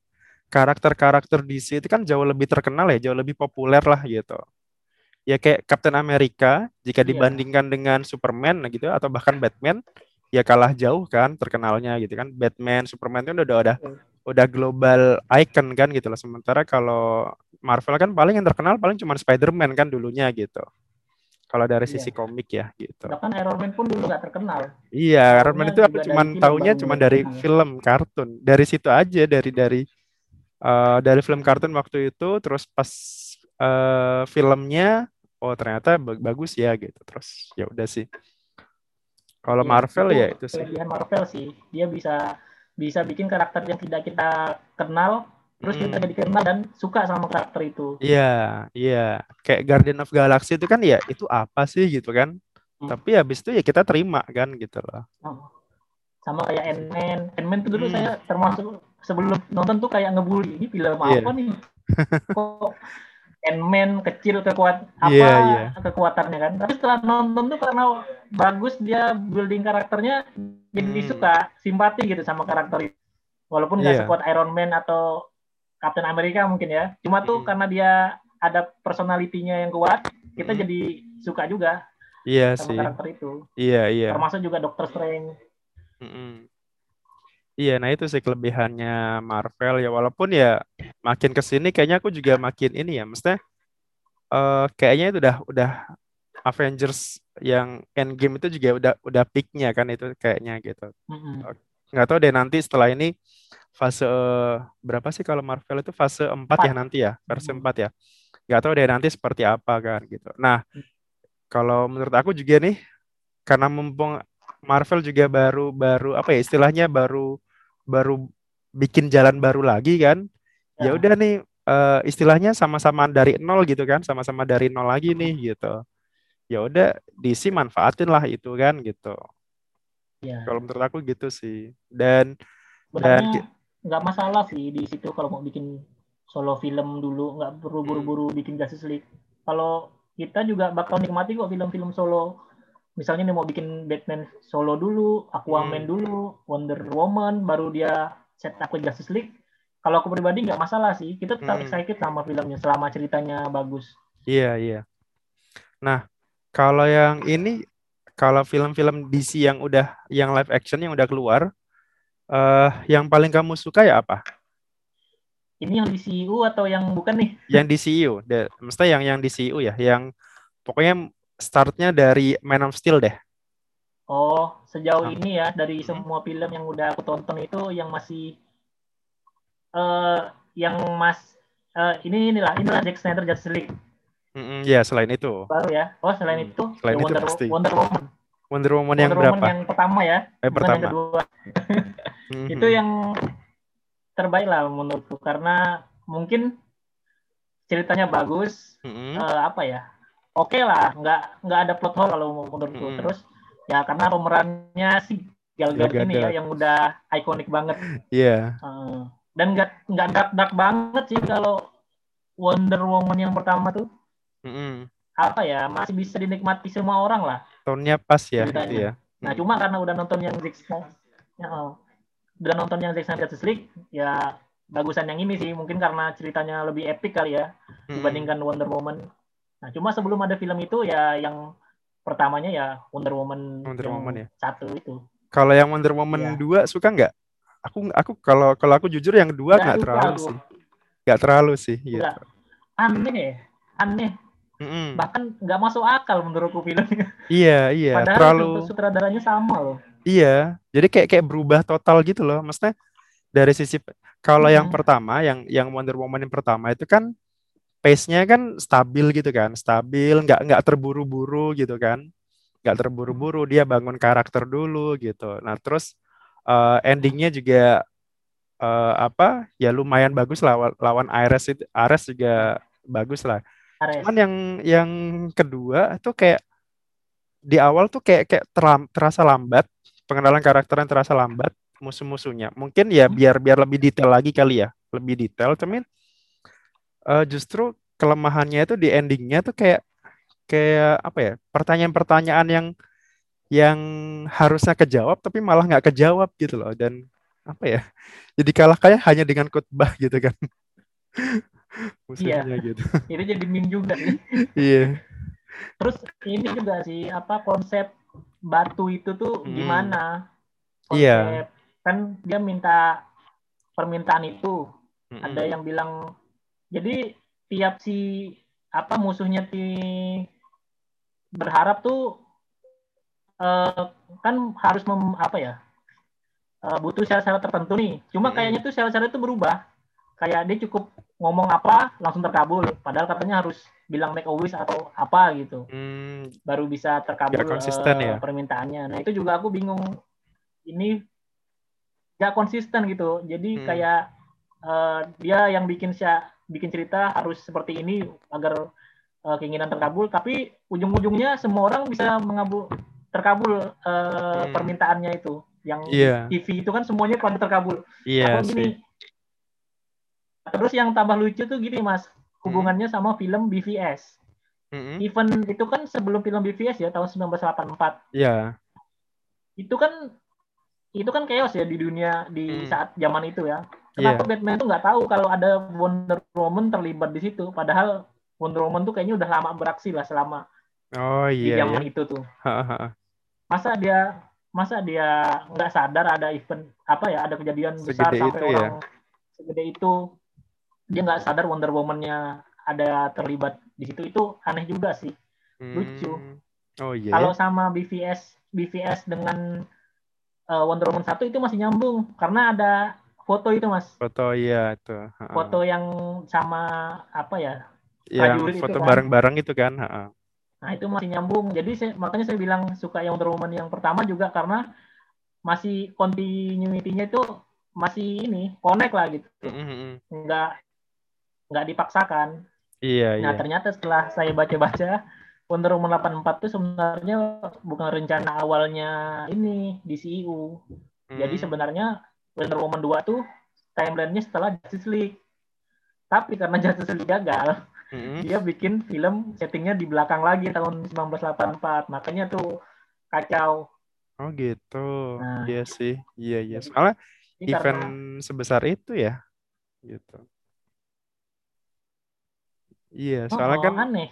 karakter-karakter DC itu kan jauh lebih terkenal ya, jauh lebih populer lah gitu. Ya kayak Captain America jika iya. dibandingkan dengan Superman gitu atau bahkan Batman ya kalah jauh kan terkenalnya gitu kan Batman Superman itu udah udah hmm. udah global icon kan gitu loh sementara kalau Marvel kan paling yang terkenal paling cuma Spider-Man kan dulunya gitu. Kalau dari sisi iya. komik ya gitu. Bahkan Iron Man pun dulu gak terkenal. Iya Iron Man itu aku cuma tahunya cuma dari film kartun. Dari situ aja dari dari uh, dari film kartun waktu itu terus pas uh, filmnya oh ternyata bagus ya gitu. Terus ya udah sih. Kalau ya, Marvel itu ya itu sih. Marvel sih, dia bisa bisa bikin karakter yang tidak kita kenal, terus hmm. kita jadi kenal dan suka sama karakter itu. Iya, iya. Kayak Guardian of Galaxy itu kan ya itu apa sih gitu kan? Hmm. Tapi habis itu ya kita terima kan gitu loh. Oh. Sama kayak Ant-Man. Ant-Man tuh dulu hmm. saya termasuk sebelum nonton tuh kayak ngebully ini film yeah. apa nih? <laughs> Kok Ant-Man kecil kekuat apa yeah, yeah. kekuatannya kan tapi setelah nonton tuh karena bagus dia building karakternya jadi hmm. suka simpati gitu sama karakter itu walaupun nggak yeah. sekuat Iron Man atau Captain America mungkin ya cuma tuh hmm. karena dia ada personalitinya yang kuat kita hmm. jadi suka juga iya sama sih. karakter itu iya iya termasuk juga Doctor Strange -hmm. Iya, nah itu sih kelebihannya Marvel ya. Walaupun ya makin ke sini kayaknya aku juga makin ini ya. Maksudnya uh, kayaknya itu udah udah Avengers yang Endgame itu juga udah udah peaknya kan itu kayaknya gitu. Mm-hmm. Nggak tahu deh nanti setelah ini fase berapa sih kalau Marvel itu fase 4 ya nanti ya, versi mm-hmm. 4 ya. Nggak tahu deh nanti seperti apa kan gitu. Nah, kalau menurut aku juga nih karena mumpung Marvel juga baru baru apa ya istilahnya baru baru bikin jalan baru lagi kan. Ya, ya udah nih uh, istilahnya sama-sama dari nol gitu kan, sama-sama dari nol lagi nih gitu. Ya udah DC manfaatin lah itu kan gitu. Ya. Kalau menurut aku gitu sih. Dan dan nggak masalah sih di situ kalau mau bikin solo film dulu nggak perlu buru-buru hmm. bikin Justice League. Kalau kita juga bakal nikmati kok film-film solo misalnya nih mau bikin Batman solo dulu, Aquaman hmm. dulu, Wonder Woman, baru dia set ke Justice League. Kalau aku pribadi nggak masalah sih, kita tetap hmm. excited sama filmnya selama ceritanya bagus. Iya iya. Nah kalau yang ini, kalau film-film DC yang udah yang live action yang udah keluar, uh, yang paling kamu suka ya apa? Ini yang DCU atau yang bukan nih? Yang DCU, mesti yang yang DCU ya, yang pokoknya startnya dari Man of Steel deh. Oh, sejauh ini ya dari semua film yang udah aku tonton itu yang masih uh, yang mas uh, ini inilah inilah Zack Snyder Justice League. Mm -hmm, ya selain itu. Baru ya. Oh selain itu. Selain itu Wonder, pasti. Wonder Woman. Wonder Woman yang Wonder berapa? yang pertama ya. Eh, pertama. Yang kedua. <laughs> mm-hmm. Itu yang terbaik lah menurutku karena mungkin ceritanya bagus. Mm-hmm. Uh, apa ya? oke okay lah nggak nggak ada plot hole kalau menurutku hmm. terus ya karena pemerannya si Gal Gadot ini ya yang udah ikonik banget <laughs> iya yeah. uh, dan nggak nggak dark dark banget sih kalau Wonder Woman yang pertama tuh mm-hmm. apa ya masih bisa dinikmati semua orang lah tonnya pas ya gitu ya nah cuma karena udah nonton yang Zack ya, uh, udah nonton yang Zack Snyder Justice League ya bagusan yang ini sih mungkin karena ceritanya lebih epic kali ya hmm. dibandingkan Wonder Woman Nah, cuma sebelum ada film itu ya yang pertamanya ya Wonder Woman Wonder Woman ya. Satu itu. Kalau yang Wonder Woman ya. 2 suka nggak? Aku aku kalau kalau aku jujur yang dua nggak terlalu aku. sih. Nggak terlalu sih, gitu. Aneh, aneh. Mm-hmm. Bahkan nggak masuk akal menurutku filmnya. Iya, iya. Padahal terlalu sutradaranya sama loh. Iya, jadi kayak kayak berubah total gitu loh. Maksudnya dari sisi kalau hmm. yang pertama, yang yang Wonder Woman yang pertama itu kan pace-nya kan stabil gitu kan, stabil, nggak nggak terburu-buru gitu kan, nggak terburu-buru dia bangun karakter dulu gitu. Nah terus uh, endingnya juga uh, apa ya lumayan bagus lawan lawan Ares itu Ares juga bagus lah. Ares. Cuman yang yang kedua tuh kayak di awal tuh kayak kayak teram, terasa lambat pengenalan karakter yang terasa lambat musuh-musuhnya. Mungkin ya hmm. biar biar lebih detail lagi kali ya, lebih detail. Cuman uh, justru kelemahannya itu di endingnya tuh kayak kayak apa ya pertanyaan-pertanyaan yang yang harusnya kejawab tapi malah nggak kejawab gitu loh dan apa ya jadi kalah kayak hanya dengan khotbah gitu kan <laughs> musuhnya iya. gitu ini jadi meme juga sih <laughs> iya terus ini juga sih apa konsep batu itu tuh hmm. gimana? Iya. Kan dia minta permintaan itu. Mm-hmm. ada yang bilang jadi tiap si apa musuhnya ti berharap tuh uh, kan harus mem, apa ya uh, butuh syarat-syarat tertentu nih. Cuma mm-hmm. kayaknya tuh syarat-syarat itu berubah. Kayak dia cukup ngomong apa langsung terkabul. Padahal katanya harus bilang make a wish atau apa gitu mm. baru bisa terkabul uh, ya? permintaannya nah itu juga aku bingung ini gak konsisten gitu jadi hmm. kayak uh, dia yang bikin sya, bikin cerita harus seperti ini agar uh, keinginan terkabul tapi ujung-ujungnya semua orang bisa mengabul terkabul uh, hmm. permintaannya itu yang yeah. TV itu kan semuanya pada terkabul yeah, gini terus yang tambah lucu tuh gini mas hubungannya hmm. sama film BVS hmm. event itu kan sebelum film BVS ya tahun 1984 Iya yeah. itu kan itu kan chaos ya di dunia di hmm. saat zaman itu ya. Kenapa yeah. Batman tuh nggak tahu kalau ada Wonder Woman terlibat di situ? Padahal Wonder Woman tuh kayaknya udah lama beraksi lah selama oh, iya, di zaman iya. itu tuh. masa dia masa dia nggak sadar ada event apa ya ada kejadian segede besar sampai itu, ya? orang ya? segede itu dia nggak sadar Wonder Woman-nya ada terlibat di situ itu aneh juga sih hmm. lucu. Oh iya. Kalau sama BVS BVS dengan uh, Wonder Woman 1 itu masih nyambung karena ada foto itu mas foto iya itu foto yang sama apa ya yang foto kan. bareng-bareng itu kan nah itu masih nyambung jadi saya, makanya saya bilang suka yang Wonder Woman yang pertama juga karena masih continuity-nya itu masih ini connect lah gitu mm-hmm. nggak nggak dipaksakan iya nah iya. ternyata setelah saya baca-baca Wonder Woman 84 itu sebenarnya bukan rencana awalnya ini di CEU. Hmm. Jadi sebenarnya Wonder Woman 2 tuh timelinenya setelah Justice League. Tapi karena Justice League gagal, hmm. dia bikin film settingnya di belakang lagi tahun 1984. Makanya tuh kacau. Oh gitu. Nah, iya sih. Iya iya. Soalnya event karena... sebesar itu ya. Gitu. Iya, soalnya oh, kan aneh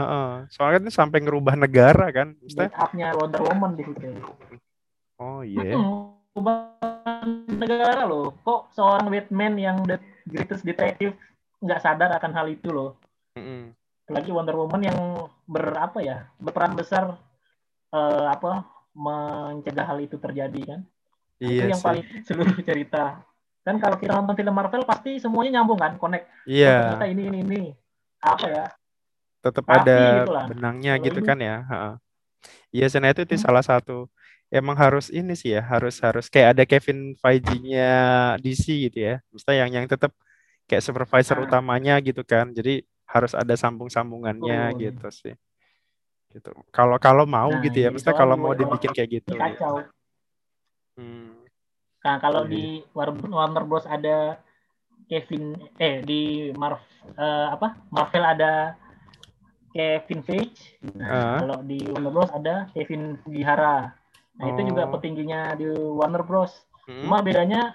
Heeh. Soalnya kan sampai ngerubah negara kan. Maksudnya... Wonder Woman di situ. Oh iya. Yeah. Hmm, negara loh. Kok seorang Batman yang the greatest detective nggak sadar akan hal itu loh. Mm-hmm. Lagi Wonder Woman yang berapa ya berperan besar uh, apa mencegah hal itu terjadi kan. Nah, iya itu yang sih. paling <laughs> seluruh cerita. Kan kalau kita nonton film Marvel pasti semuanya nyambung kan, connect. Iya. Yeah. ini ini ini apa ya tetap ada gitu benangnya Kalo gitu ini. kan ya. Iya, Sena itu, itu hmm. salah satu emang harus ini sih ya, harus harus kayak ada Kevin Feige-nya DC gitu ya. Maksudnya yang yang tetap kayak supervisor nah. utamanya gitu kan. Jadi harus ada sambung-sambungannya oh. gitu sih. Gitu. Kalau kalau mau nah, gitu ya, maksudnya kalau mau dibikin kayak gitu. Kacau. Hmm. Nah, kalau di Warner Bros ada Kevin eh di Marvel uh, apa? Marvel ada Kevin Feige. Uh. kalau di Warner Bros ada Kevin Fujihara. Nah, oh. itu juga oh. petingginya di Warner Bros. Hmm. Cuma bedanya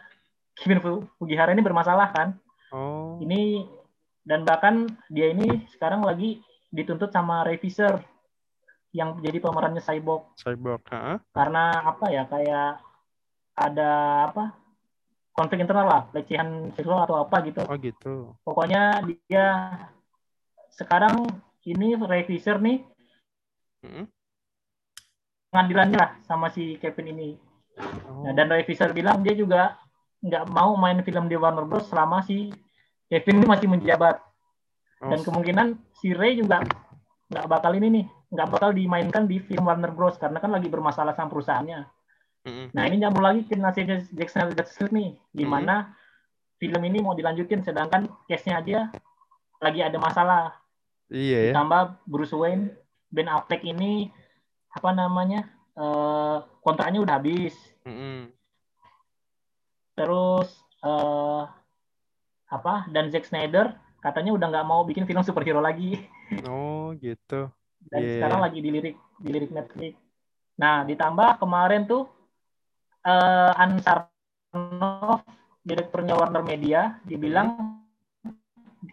Kevin Fujihara ini bermasalah kan. Oh. Ini dan bahkan dia ini sekarang lagi dituntut sama revisor yang jadi pemerannya Cyborg. Cyborg, huh? Karena apa ya kayak ada apa konflik internal lah, pelecehan seksual atau apa gitu. Oh gitu. Pokoknya dia sekarang ini revisor nih hmm? pengadilannya lah sama si Kevin ini. Oh. Nah, dan revisor bilang dia juga nggak mau main film di Warner Bros selama si Kevin ini masih menjabat. Oh. Dan kemungkinan si Ray juga nggak bakal ini nih, nggak bakal dimainkan di film Warner Bros karena kan lagi bermasalah sama perusahaannya. Mm-hmm. Nah ini nyambung lagi ke nasibnya Jack Snyder Justice nih, di mana mm-hmm. film ini mau dilanjutin sedangkan case-nya aja lagi ada masalah. Iya. Yeah. Ditambah Bruce Wayne, Ben Affleck ini apa namanya uh, kontraknya udah habis. Mm-hmm. Terus uh, apa dan Zack Snyder katanya udah nggak mau bikin film superhero lagi. Oh gitu. Dan yeah. sekarang lagi dilirik dilirik Netflix. Nah ditambah kemarin tuh uh, Ansar direkturnya Warner Media dibilang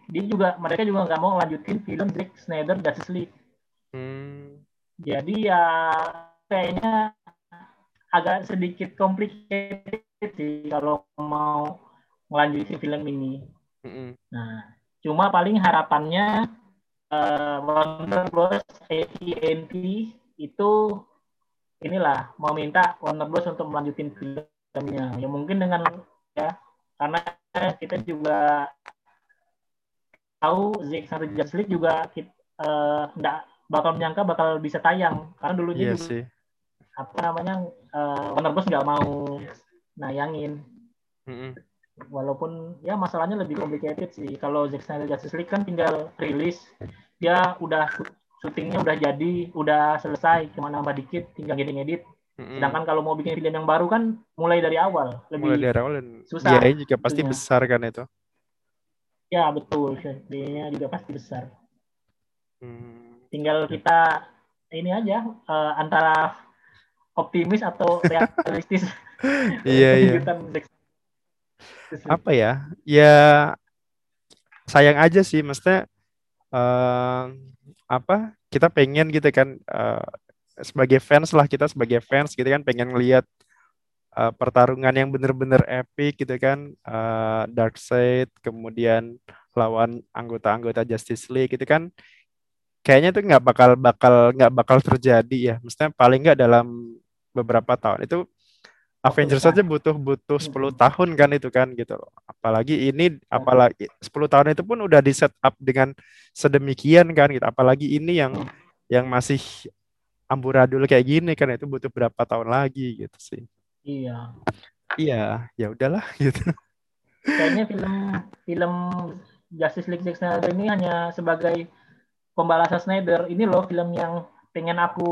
dia juga mereka juga nggak mau lanjutin film Zack Snyder Justice League. Hmm. Jadi ya kayaknya agak sedikit complicated sih kalau mau melanjutin film ini. Mm-hmm. Nah, Cuma paling harapannya uh, Warner Bros. AT&T itu inilah mau minta Warner Bros. untuk melanjutin filmnya. Ya mungkin dengan ya karena kita juga tahu Zack Snyder Justice League juga kita uh, enggak bakal menyangka bakal bisa tayang karena dulu iya juga, sih. apa namanya uh, Warner Bros nggak mau nayangin. Mm -hmm walaupun ya masalahnya lebih complicated sih kalau Zack Snyder Justice League kan tinggal rilis dia udah syutingnya udah jadi udah selesai cuma nambah dikit tinggal ngedit-ngedit. Mm-hmm. sedangkan kalau mau bikin film yang baru kan mulai dari awal lebih mulai dari awal dan susah. biayanya juga pasti tentunya. besar kan itu? Ya betul. Biayanya juga pasti besar. Hmm. tinggal kita ini aja uh, antara optimis atau <laughs> realistis. Iya iya. Apa ya? Ya sayang aja sih. Maksudnya uh, apa kita pengen gitu kan uh, sebagai fans lah kita sebagai fans gitu kan pengen ngelihat uh, pertarungan yang bener-bener epic gitu kan uh, Darkseid kemudian lawan anggota-anggota Justice League gitu kan. Kayaknya itu nggak bakal bakal nggak bakal terjadi ya. Maksudnya paling nggak dalam beberapa tahun. Itu Avengers saja butuh butuh 10 tahun kan itu kan gitu loh. Apalagi ini apalagi 10 tahun itu pun udah di set up dengan sedemikian kan gitu. Apalagi ini yang yang masih amburadul kayak gini kan itu butuh berapa tahun lagi gitu sih. Iya. Iya, ya udahlah <laughs> gitu. Kayaknya film film Justice League Zack Snyder ini hanya sebagai pembalasan Snyder. Ini loh film yang pengen aku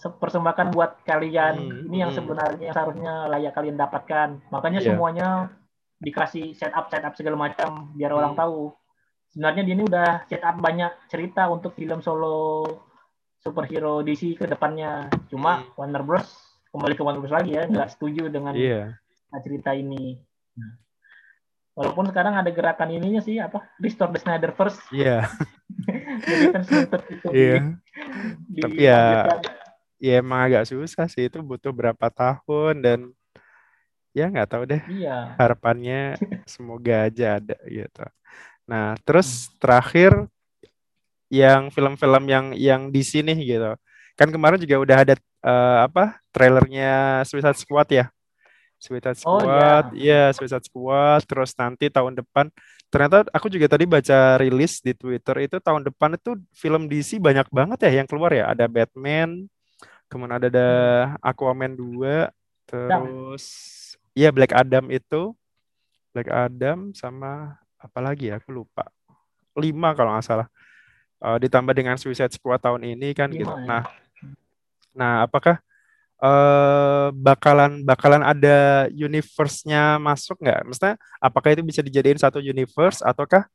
persembahkan buat kalian. Hmm, ini yang hmm. sebenarnya yang seharusnya layak kalian dapatkan. Makanya yeah. semuanya dikasih setup setup segala macam biar hmm. orang tahu. Sebenarnya dia ini udah setup banyak cerita untuk film solo superhero DC ke depannya. Cuma hmm. Warner Bros kembali ke Warner Bros lagi ya nggak setuju dengan yeah. cerita ini. Nah, walaupun sekarang ada gerakan ininya sih apa Restore the Snyder First. Iya. Yeah. <laughs> Jadi kan itu. Yeah tapi ya ya emang agak susah sih itu butuh berapa tahun dan ya nggak tahu deh. Iya. harapannya <laughs> semoga aja ada gitu. Nah terus terakhir yang film-film yang yang di sini gitu. Kan kemarin juga udah ada uh, apa trailernya Suicide Squad ya? Suicide Squad oh, iya yeah, Suicide Squad terus nanti tahun depan ternyata aku juga tadi baca rilis di Twitter itu tahun depan itu film DC banyak banget ya yang keluar ya. Ada Batman, kemudian ada, ada Aquaman 2, terus iya Black Adam itu. Black Adam sama apa lagi ya? Aku lupa. Lima kalau nggak salah. Uh, ditambah dengan Suicide Squad tahun ini kan gitu. Ya. Nah, nah apakah uh, bakalan bakalan ada universe-nya masuk nggak? Maksudnya apakah itu bisa dijadiin satu universe ataukah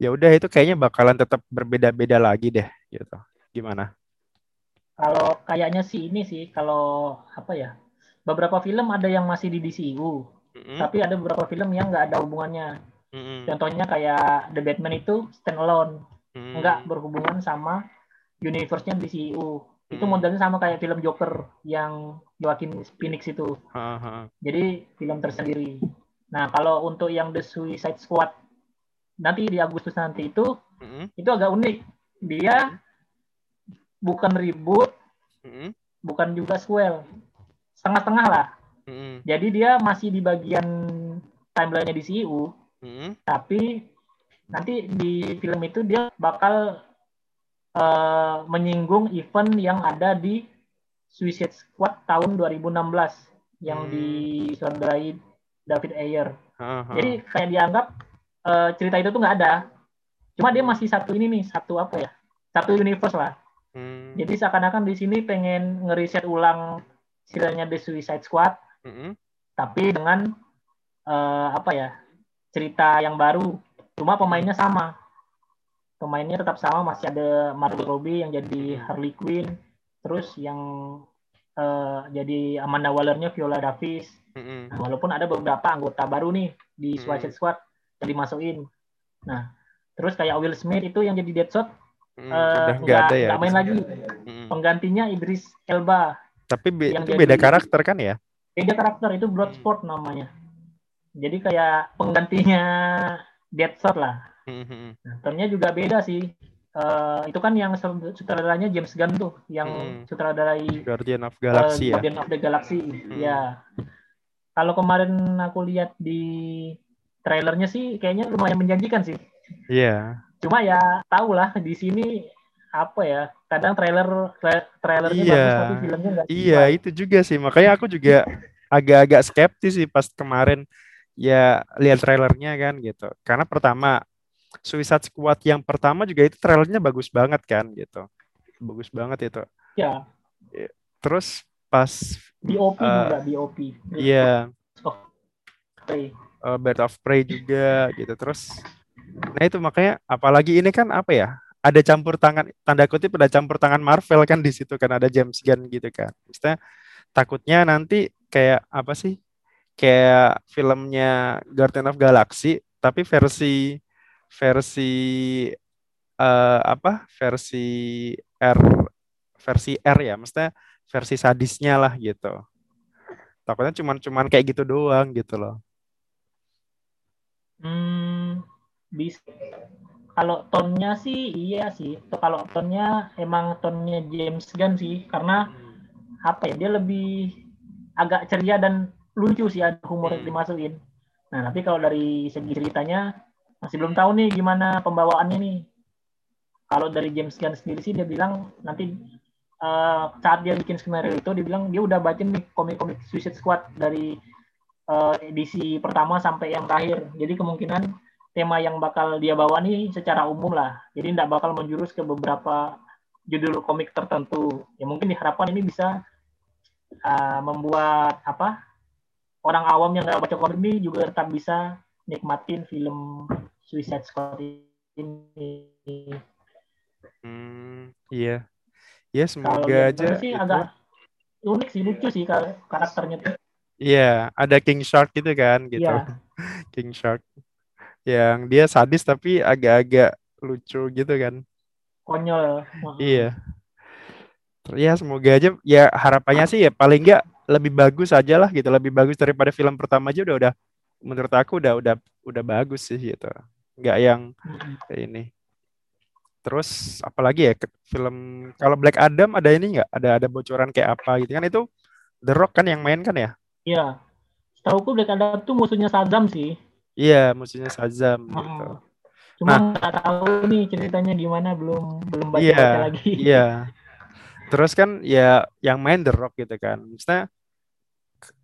ya udah itu kayaknya bakalan tetap berbeda-beda lagi deh gitu. Gimana? Kalau kayaknya sih ini sih kalau apa ya? Beberapa film ada yang masih di DCU, mm-hmm. tapi ada beberapa film yang nggak ada hubungannya. Mm-hmm. Contohnya kayak The Batman itu standalone, mm-hmm. nggak berhubungan sama universe-nya DCU itu hmm. modelnya sama kayak film Joker yang Joaquin Phoenix itu. Uh-huh. Jadi film tersendiri. Nah kalau untuk yang The Suicide Squad nanti di Agustus nanti itu uh-huh. itu agak unik. dia bukan ribut, hmm. bukan juga swell, setengah-setengah lah. Hmm. Jadi dia masih di bagian timelinenya di CU, hmm. tapi nanti di film itu dia bakal uh, menyinggung event yang ada di Suicide Squad tahun 2016 yang hmm. disutradarai David Ayer. Uh -huh. Jadi kayak dianggap uh, cerita itu tuh nggak ada. Cuma dia masih satu ini nih, satu apa ya? Satu universe lah. Hmm. Jadi seakan-akan di sini pengen ngeriset ulang ceritanya The Suicide Squad, hmm. tapi dengan uh, apa ya? Cerita yang baru. Cuma pemainnya sama. Pemainnya tetap sama, masih ada Margot Robbie yang jadi Harley Quinn, terus yang uh, jadi Amanda Wallernya Viola Davis. Mm-hmm. Nah, walaupun ada beberapa anggota baru nih di Suicide Squad yang dimasukin. Nah, terus kayak Will Smith itu yang jadi Deadshot mm, uh, nggak ada ya, main lagi. Mm-hmm. Penggantinya Idris Elba. Tapi be- yang itu beda karakter kan ya? Beda karakter itu Bloodsport namanya. Jadi kayak penggantinya Deadshot lah. Mm-hmm. Nah, ternyata juga beda sih. Uh, itu kan yang sutradaranya James Gunn tuh, yang hmm. sutradarai Guardian of Galaxy uh, ya. Guardian of the Galaxy, hmm. ya. Kalau kemarin aku lihat di trailernya sih, kayaknya lumayan menjanjikan sih. Iya. Yeah. Cuma ya tau lah di sini apa ya, kadang trailer tra trailernya yeah. bagus tapi filmnya nggak. Iya itu juga sih, makanya aku juga agak-agak skeptis sih pas kemarin ya lihat trailernya kan gitu. Karena pertama Suicide Squad yang pertama juga itu trailernya bagus banget kan gitu. Bagus banget itu. Ya. Terus pas BOP uh, eh, juga BOP. Iya. Yeah. Uh, Bird of Prey juga gitu. Terus nah itu makanya apalagi ini kan apa ya? Ada campur tangan tanda kutip ada campur tangan Marvel kan di situ kan ada James Gunn gitu kan. Maksudnya takutnya nanti kayak apa sih? Kayak filmnya Guardian of Galaxy tapi versi versi uh, apa versi R versi R ya maksudnya versi sadisnya lah gitu. Takutnya cuman cuman kayak gitu doang gitu loh. Hmm bis kalau tonnya sih iya sih. Kalau tonnya emang tonnya James Gunn sih karena apa ya dia lebih agak ceria dan lucu sih ada humor yang hmm. dimasukin. Nah tapi kalau dari segi ceritanya masih belum tahu nih gimana pembawaannya nih. Kalau dari James Gunn sendiri sih dia bilang nanti uh, saat dia bikin skenario itu dia bilang dia udah baca nih komik-komik Suicide Squad dari uh, edisi pertama sampai yang terakhir. Jadi kemungkinan tema yang bakal dia bawa nih secara umum lah. Jadi tidak bakal menjurus ke beberapa judul komik tertentu. Ya mungkin diharapkan ini bisa uh, membuat apa orang awam yang nggak baca komik ini juga tetap bisa nikmatin film Suicide Squad ini. Hmm, iya. Ya semoga Kalo aja. sih agak unik sih lucu sih karakternya tuh. Iya, ada King Shark gitu kan gitu. Yeah. <laughs> King Shark. Yang dia sadis tapi agak-agak lucu gitu kan. Konyol. Iya. Ya semoga aja ya harapannya sih ya paling enggak lebih bagus aja lah gitu, lebih bagus daripada film pertama aja udah udah menurut aku udah udah udah bagus sih gitu nggak yang kayak ini. Terus apalagi ya film kalau Black Adam ada ini nggak? Ada ada bocoran kayak apa gitu kan? Itu The Rock kan yang main kan ya? Iya. Setahu aku Black Adam tuh musuhnya Shazam sih. Iya musuhnya Shazam hmm. gitu. Cuma nah. nggak nah, tahu nih ceritanya gimana belum belum baca, iya, baca lagi. iya. <laughs> Terus kan ya yang main The Rock gitu kan. Maksudnya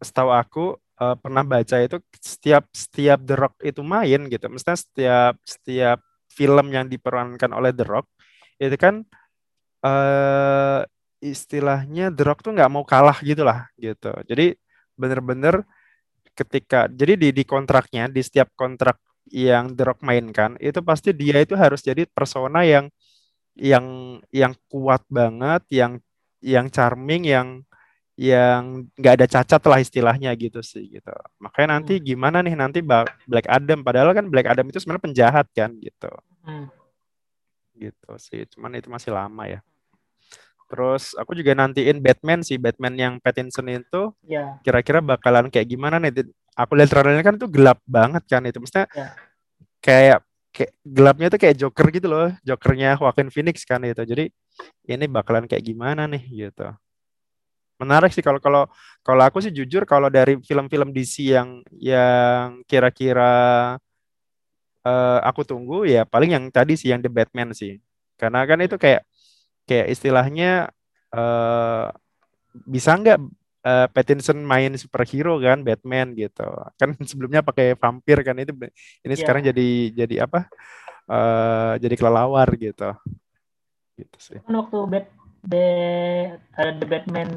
setahu aku uh, pernah baca itu setiap setiap The Rock itu main gitu, maksudnya setiap setiap film yang diperankan oleh The Rock itu kan uh, istilahnya The Rock tuh nggak mau kalah gitu lah gitu. Jadi bener-bener ketika jadi di di kontraknya di setiap kontrak yang The Rock mainkan itu pasti dia itu harus jadi persona yang yang yang kuat banget, yang yang charming, yang yang nggak ada cacat lah istilahnya gitu sih gitu. Makanya nanti hmm. gimana nih nanti Black Adam padahal kan Black Adam itu sebenarnya penjahat kan gitu. Hmm. Gitu sih. Cuman itu masih lama ya. Terus aku juga nantiin Batman sih, Batman yang Pattinson itu yeah. kira-kira bakalan kayak gimana nih? Aku lihat trailernya kan itu gelap banget kan itu. Maksudnya yeah. kayak kayak gelapnya tuh kayak Joker gitu loh, Jokernya Joaquin Phoenix kan itu. Jadi ini bakalan kayak gimana nih gitu. Menarik sih kalau kalau kalau aku sih jujur kalau dari film-film DC yang yang kira-kira uh, aku tunggu ya paling yang tadi sih yang The Batman sih. Karena kan itu kayak kayak istilahnya uh, bisa nggak uh, Pattinson main superhero kan Batman gitu kan <laughs> sebelumnya pakai vampir kan itu ini yeah. sekarang jadi jadi apa uh, jadi kelelawar gitu gitu sih kan waktu Bat The, uh, The Batman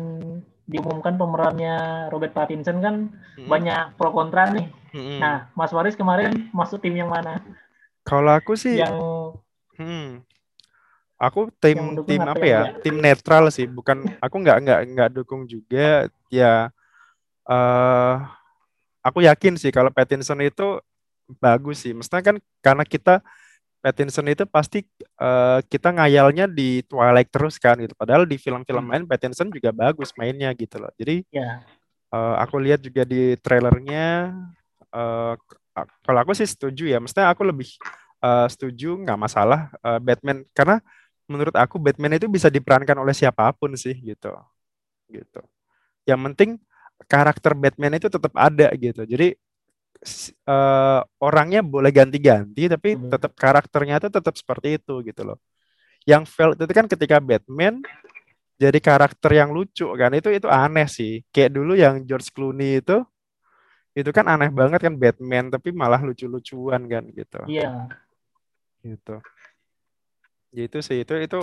diumumkan pemerannya Robert Pattinson kan hmm. banyak pro kontra nih. Hmm. Nah, Mas Waris kemarin masuk tim yang mana? Kalau aku sih yang hmm, Aku tim tim apa ya? Tim netral sih, bukan aku nggak nggak nggak dukung juga. Ya, uh, aku yakin sih kalau Pattinson itu bagus sih. Maksudnya kan karena kita Pattinson itu pasti uh, kita ngayalnya di Twilight terus kan gitu. Padahal di film-film hmm. lain Pattinson juga bagus mainnya gitu loh. Jadi yeah. Ya. uh, aku lihat juga di trailernya. Uh, kalau aku sih setuju ya. Maksudnya aku lebih uh, setuju nggak masalah uh, Batman karena menurut aku Batman itu bisa diperankan oleh siapa pun sih gitu. Gitu. Yang penting karakter Batman itu tetap ada gitu. Jadi uh, orangnya boleh ganti-ganti tapi hmm. tetap karakternya itu tetap seperti itu gitu loh. Yang felt itu kan ketika Batman jadi karakter yang lucu kan itu itu aneh sih. Kayak dulu yang George Clooney itu itu kan aneh banget kan Batman tapi malah lucu-lucuan kan gitu. Iya. Gitu ya itu sih itu itu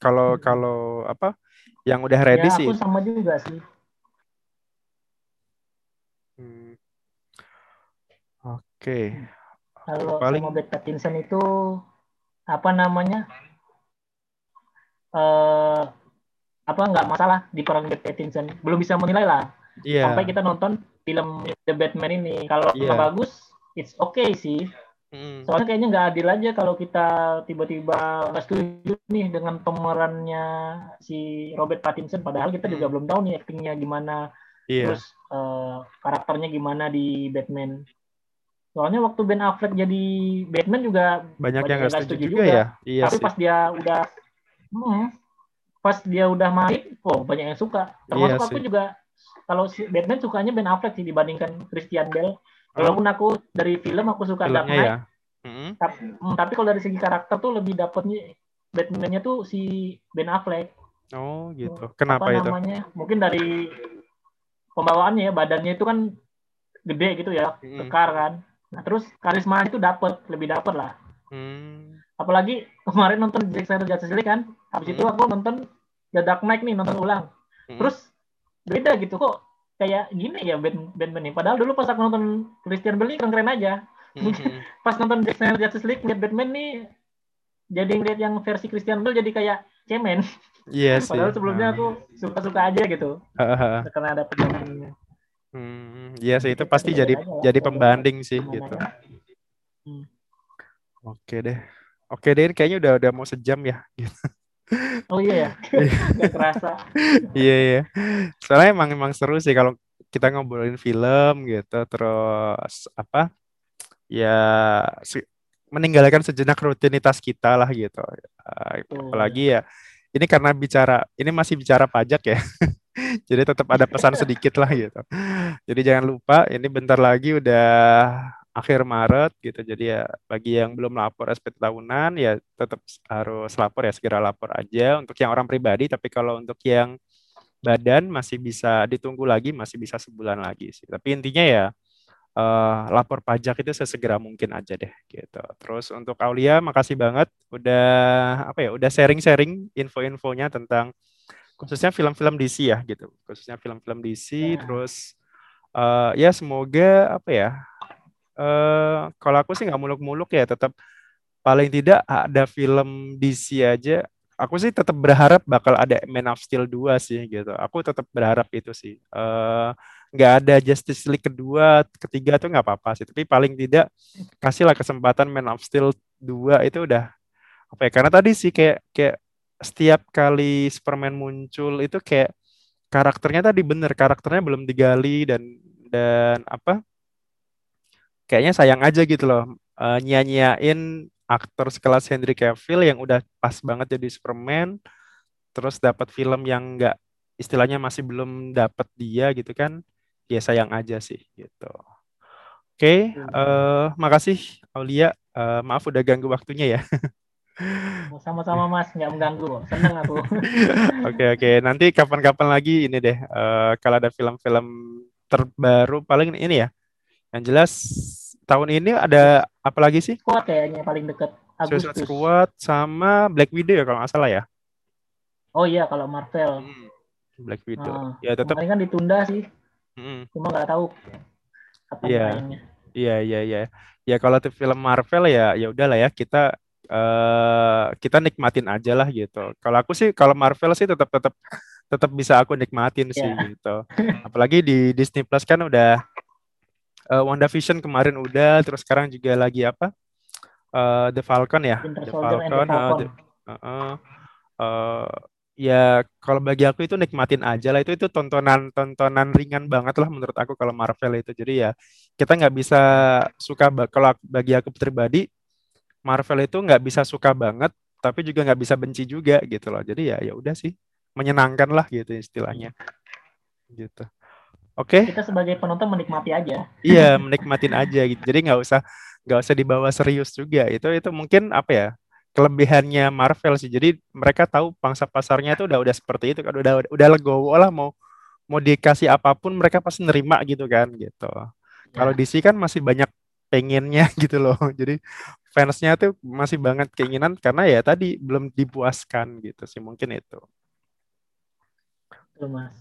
kalau kalau apa yang udah ready ya, sih aku sama juga sih oke okay. kalau paling Beth Pattinson itu apa namanya uh, apa nggak masalah di peran Beth Pattinson belum bisa menilai lah yeah. sampai kita nonton film The Batman ini kalau yeah. bagus it's okay sih Hmm. Soalnya kayaknya nggak adil aja kalau kita tiba-tiba nggak setuju nih dengan pemerannya si Robert Pattinson, padahal kita juga belum tahu nih aktingnya gimana, yeah. terus uh, karakternya gimana di Batman. Soalnya waktu Ben Affleck jadi Batman juga banyak, yang nggak setuju, setuju juga, juga ya. Iya Tapi sih. pas dia udah, hmm, pas dia udah main, oh banyak yang suka. Termasuk iya aku sih. juga kalau si Batman sukanya Ben Affleck sih dibandingkan Christian Bale. Walaupun aku dari film aku suka Dark Knight. Ya? Hmm. Tapi, tapi kalau dari segi karakter tuh lebih dapetnya Batman-nya tuh si Ben Affleck. Oh gitu. Kenapa Apa itu? Namanya? Mungkin dari pembawaannya ya, badannya itu kan gede gitu ya, hmm. kekar kan. Nah, terus karisma itu dapet, lebih dapet lah. Hmm. Apalagi kemarin nonton Jack Snyder Justice League kan, habis hmm. itu aku nonton The Dark Knight nih, nonton ulang. Hmm. Terus beda gitu kok kayak gini ya band band nih. Padahal dulu pas aku nonton Christian Bale keren keren aja. Mm-hmm. <laughs> pas nonton Jack Snyder Justice League ngeliat Batman nih jadi ngeliat yang versi Christian Bale jadi kayak cemen. Iya yes, <laughs> Padahal sebelumnya aku suka-suka aja gitu. Uh, karena ada perbandingannya. Hmm, iya sih itu pasti jadi jadi pembanding sih gitu. Hmm. Oke deh. Oke deh kayaknya udah udah mau sejam ya. Gitu. <laughs> Oh iya ya, nggak kerasa. iya iya. Soalnya emang emang seru sih kalau kita ngobrolin film gitu, terus apa? Ya meninggalkan sejenak rutinitas kita lah gitu. Apalagi ya, ini karena bicara, ini masih bicara pajak ya. <laughs> <laughs> Jadi tetap ada pesan sedikit lah gitu. Jadi jangan lupa, ini bentar lagi udah akhir Maret gitu. Jadi ya bagi yang belum lapor SPT tahunan ya tetap harus lapor ya segera lapor aja untuk yang orang pribadi. Tapi kalau untuk yang badan masih bisa ditunggu lagi, masih bisa sebulan lagi sih. Tapi intinya ya uh, lapor pajak itu sesegera mungkin aja deh gitu. Terus untuk Aulia makasih banget udah apa ya udah sharing-sharing info-infonya tentang khususnya film-film DC ya gitu. Khususnya film-film DC ya. terus uh, ya semoga apa ya uh, kalau aku sih nggak muluk-muluk ya tetap paling tidak ada film DC aja aku sih tetap berharap bakal ada Man of Steel 2 sih gitu aku tetap berharap itu sih uh, nggak ada Justice League kedua ketiga tuh nggak apa-apa sih tapi paling tidak kasihlah kesempatan Man of Steel 2 itu udah apa ya karena tadi sih kayak kayak setiap kali Superman muncul itu kayak karakternya tadi bener karakternya belum digali dan dan apa kayaknya sayang aja gitu loh uh, nyia-nyiain aktor sekelas Henry Cavill yang udah pas banget jadi Superman, terus dapat film yang nggak istilahnya masih belum dapat dia gitu kan, ya sayang aja sih gitu. Oke, okay, uh, eh, makasih Aulia. Uh, maaf udah ganggu waktunya ya. <laughs> Sama-sama Mas, nggak mengganggu, seneng aku. <laughs> Oke oke, okay, okay. nanti kapan-kapan lagi ini deh, uh, kalau ada film-film terbaru paling ini ya. Yang jelas tahun ini ada apa lagi sih? Squad kayaknya paling deket. Agustus. Suicide Squad sama Black Widow ya kalau nggak salah ya. Oh iya kalau Marvel. Hmm. Black Widow. Uh, ya tetap. Kemarin kan ditunda sih. Hmm. Cuma nggak tahu Iya. Iya iya iya. Ya kalau film Marvel ya ya udahlah ya kita uh, kita nikmatin aja lah gitu. Kalau aku sih kalau Marvel sih tetap tetap tetap bisa aku nikmatin yeah. sih gitu. Apalagi di Disney Plus kan udah uh, WandaVision kemarin udah, terus sekarang juga lagi apa? Uh, The Falcon ya. The Falcon. Uh, the, uh, uh, uh, ya kalau bagi aku itu nikmatin aja lah itu itu tontonan tontonan ringan banget lah menurut aku kalau Marvel itu jadi ya kita nggak bisa suka kalau bagi aku pribadi Marvel itu nggak bisa suka banget, tapi juga nggak bisa benci juga gitu loh. Jadi ya ya udah sih, menyenangkan lah gitu istilahnya. Gitu. Oke. Okay. Kita sebagai penonton menikmati aja. Iya, menikmatin aja gitu. Jadi nggak usah nggak usah dibawa serius juga. Itu itu mungkin apa ya? kelebihannya Marvel sih. Jadi mereka tahu pangsa pasarnya itu udah udah seperti itu kan udah udah, legowo lah mau mau dikasih apa pun mereka pasti nerima gitu kan gitu. Ya. Kalau DC kan masih banyak pengennya <laughs> gitu loh. Jadi fansnya tuh masih banget keinginan karena ya tadi belum dipuaskan gitu sih mungkin itu. Mas,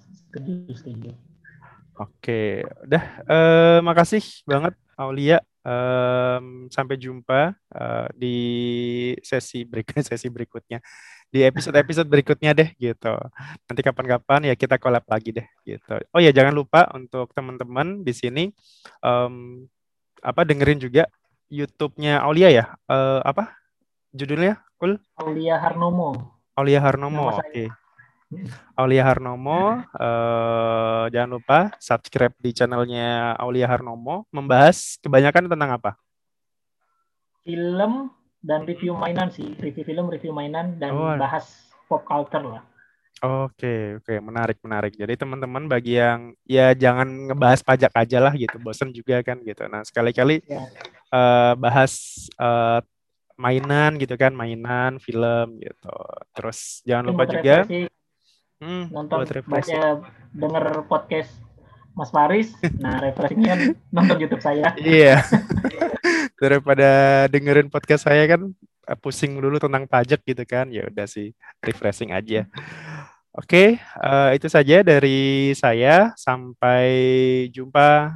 Oke, udah. Uh, makasih banget Aulia. Um, sampai jumpa uh, di sesi berikutnya, <laughs> sesi berikutnya, di episode-episode berikutnya deh gitu. Nanti kapan-kapan ya kita collab lagi deh gitu. Oh ya jangan lupa untuk teman-teman di sini um, apa dengerin juga YouTube-nya Aulia ya? Uh, apa judulnya? Ul? Aulia Harnomo. Aulia Harnomo, oke. Okay. Aulia Harnomo, uh, jangan lupa subscribe di channelnya Aulia Harnomo. Membahas kebanyakan tentang apa? Film dan review mainan sih, review film, review mainan dan oh. bahas pop culture lah. Oke, oke, menarik, menarik. Jadi teman-teman bagi yang ya jangan ngebahas pajak aja lah gitu, bosen juga kan gitu. Nah sekali-kali ya. Uh, bahas uh, mainan gitu kan, mainan, film gitu. Terus jangan lupa juga hmm, nonton baca denger podcast Mas Faris. Nah refreshingnya <laughs> nonton YouTube saya. Iya. <laughs> Daripada dengerin podcast saya kan eh, pusing dulu tentang pajak gitu kan, ya udah sih refreshing aja. Oke, uh, itu saja dari saya. Sampai jumpa.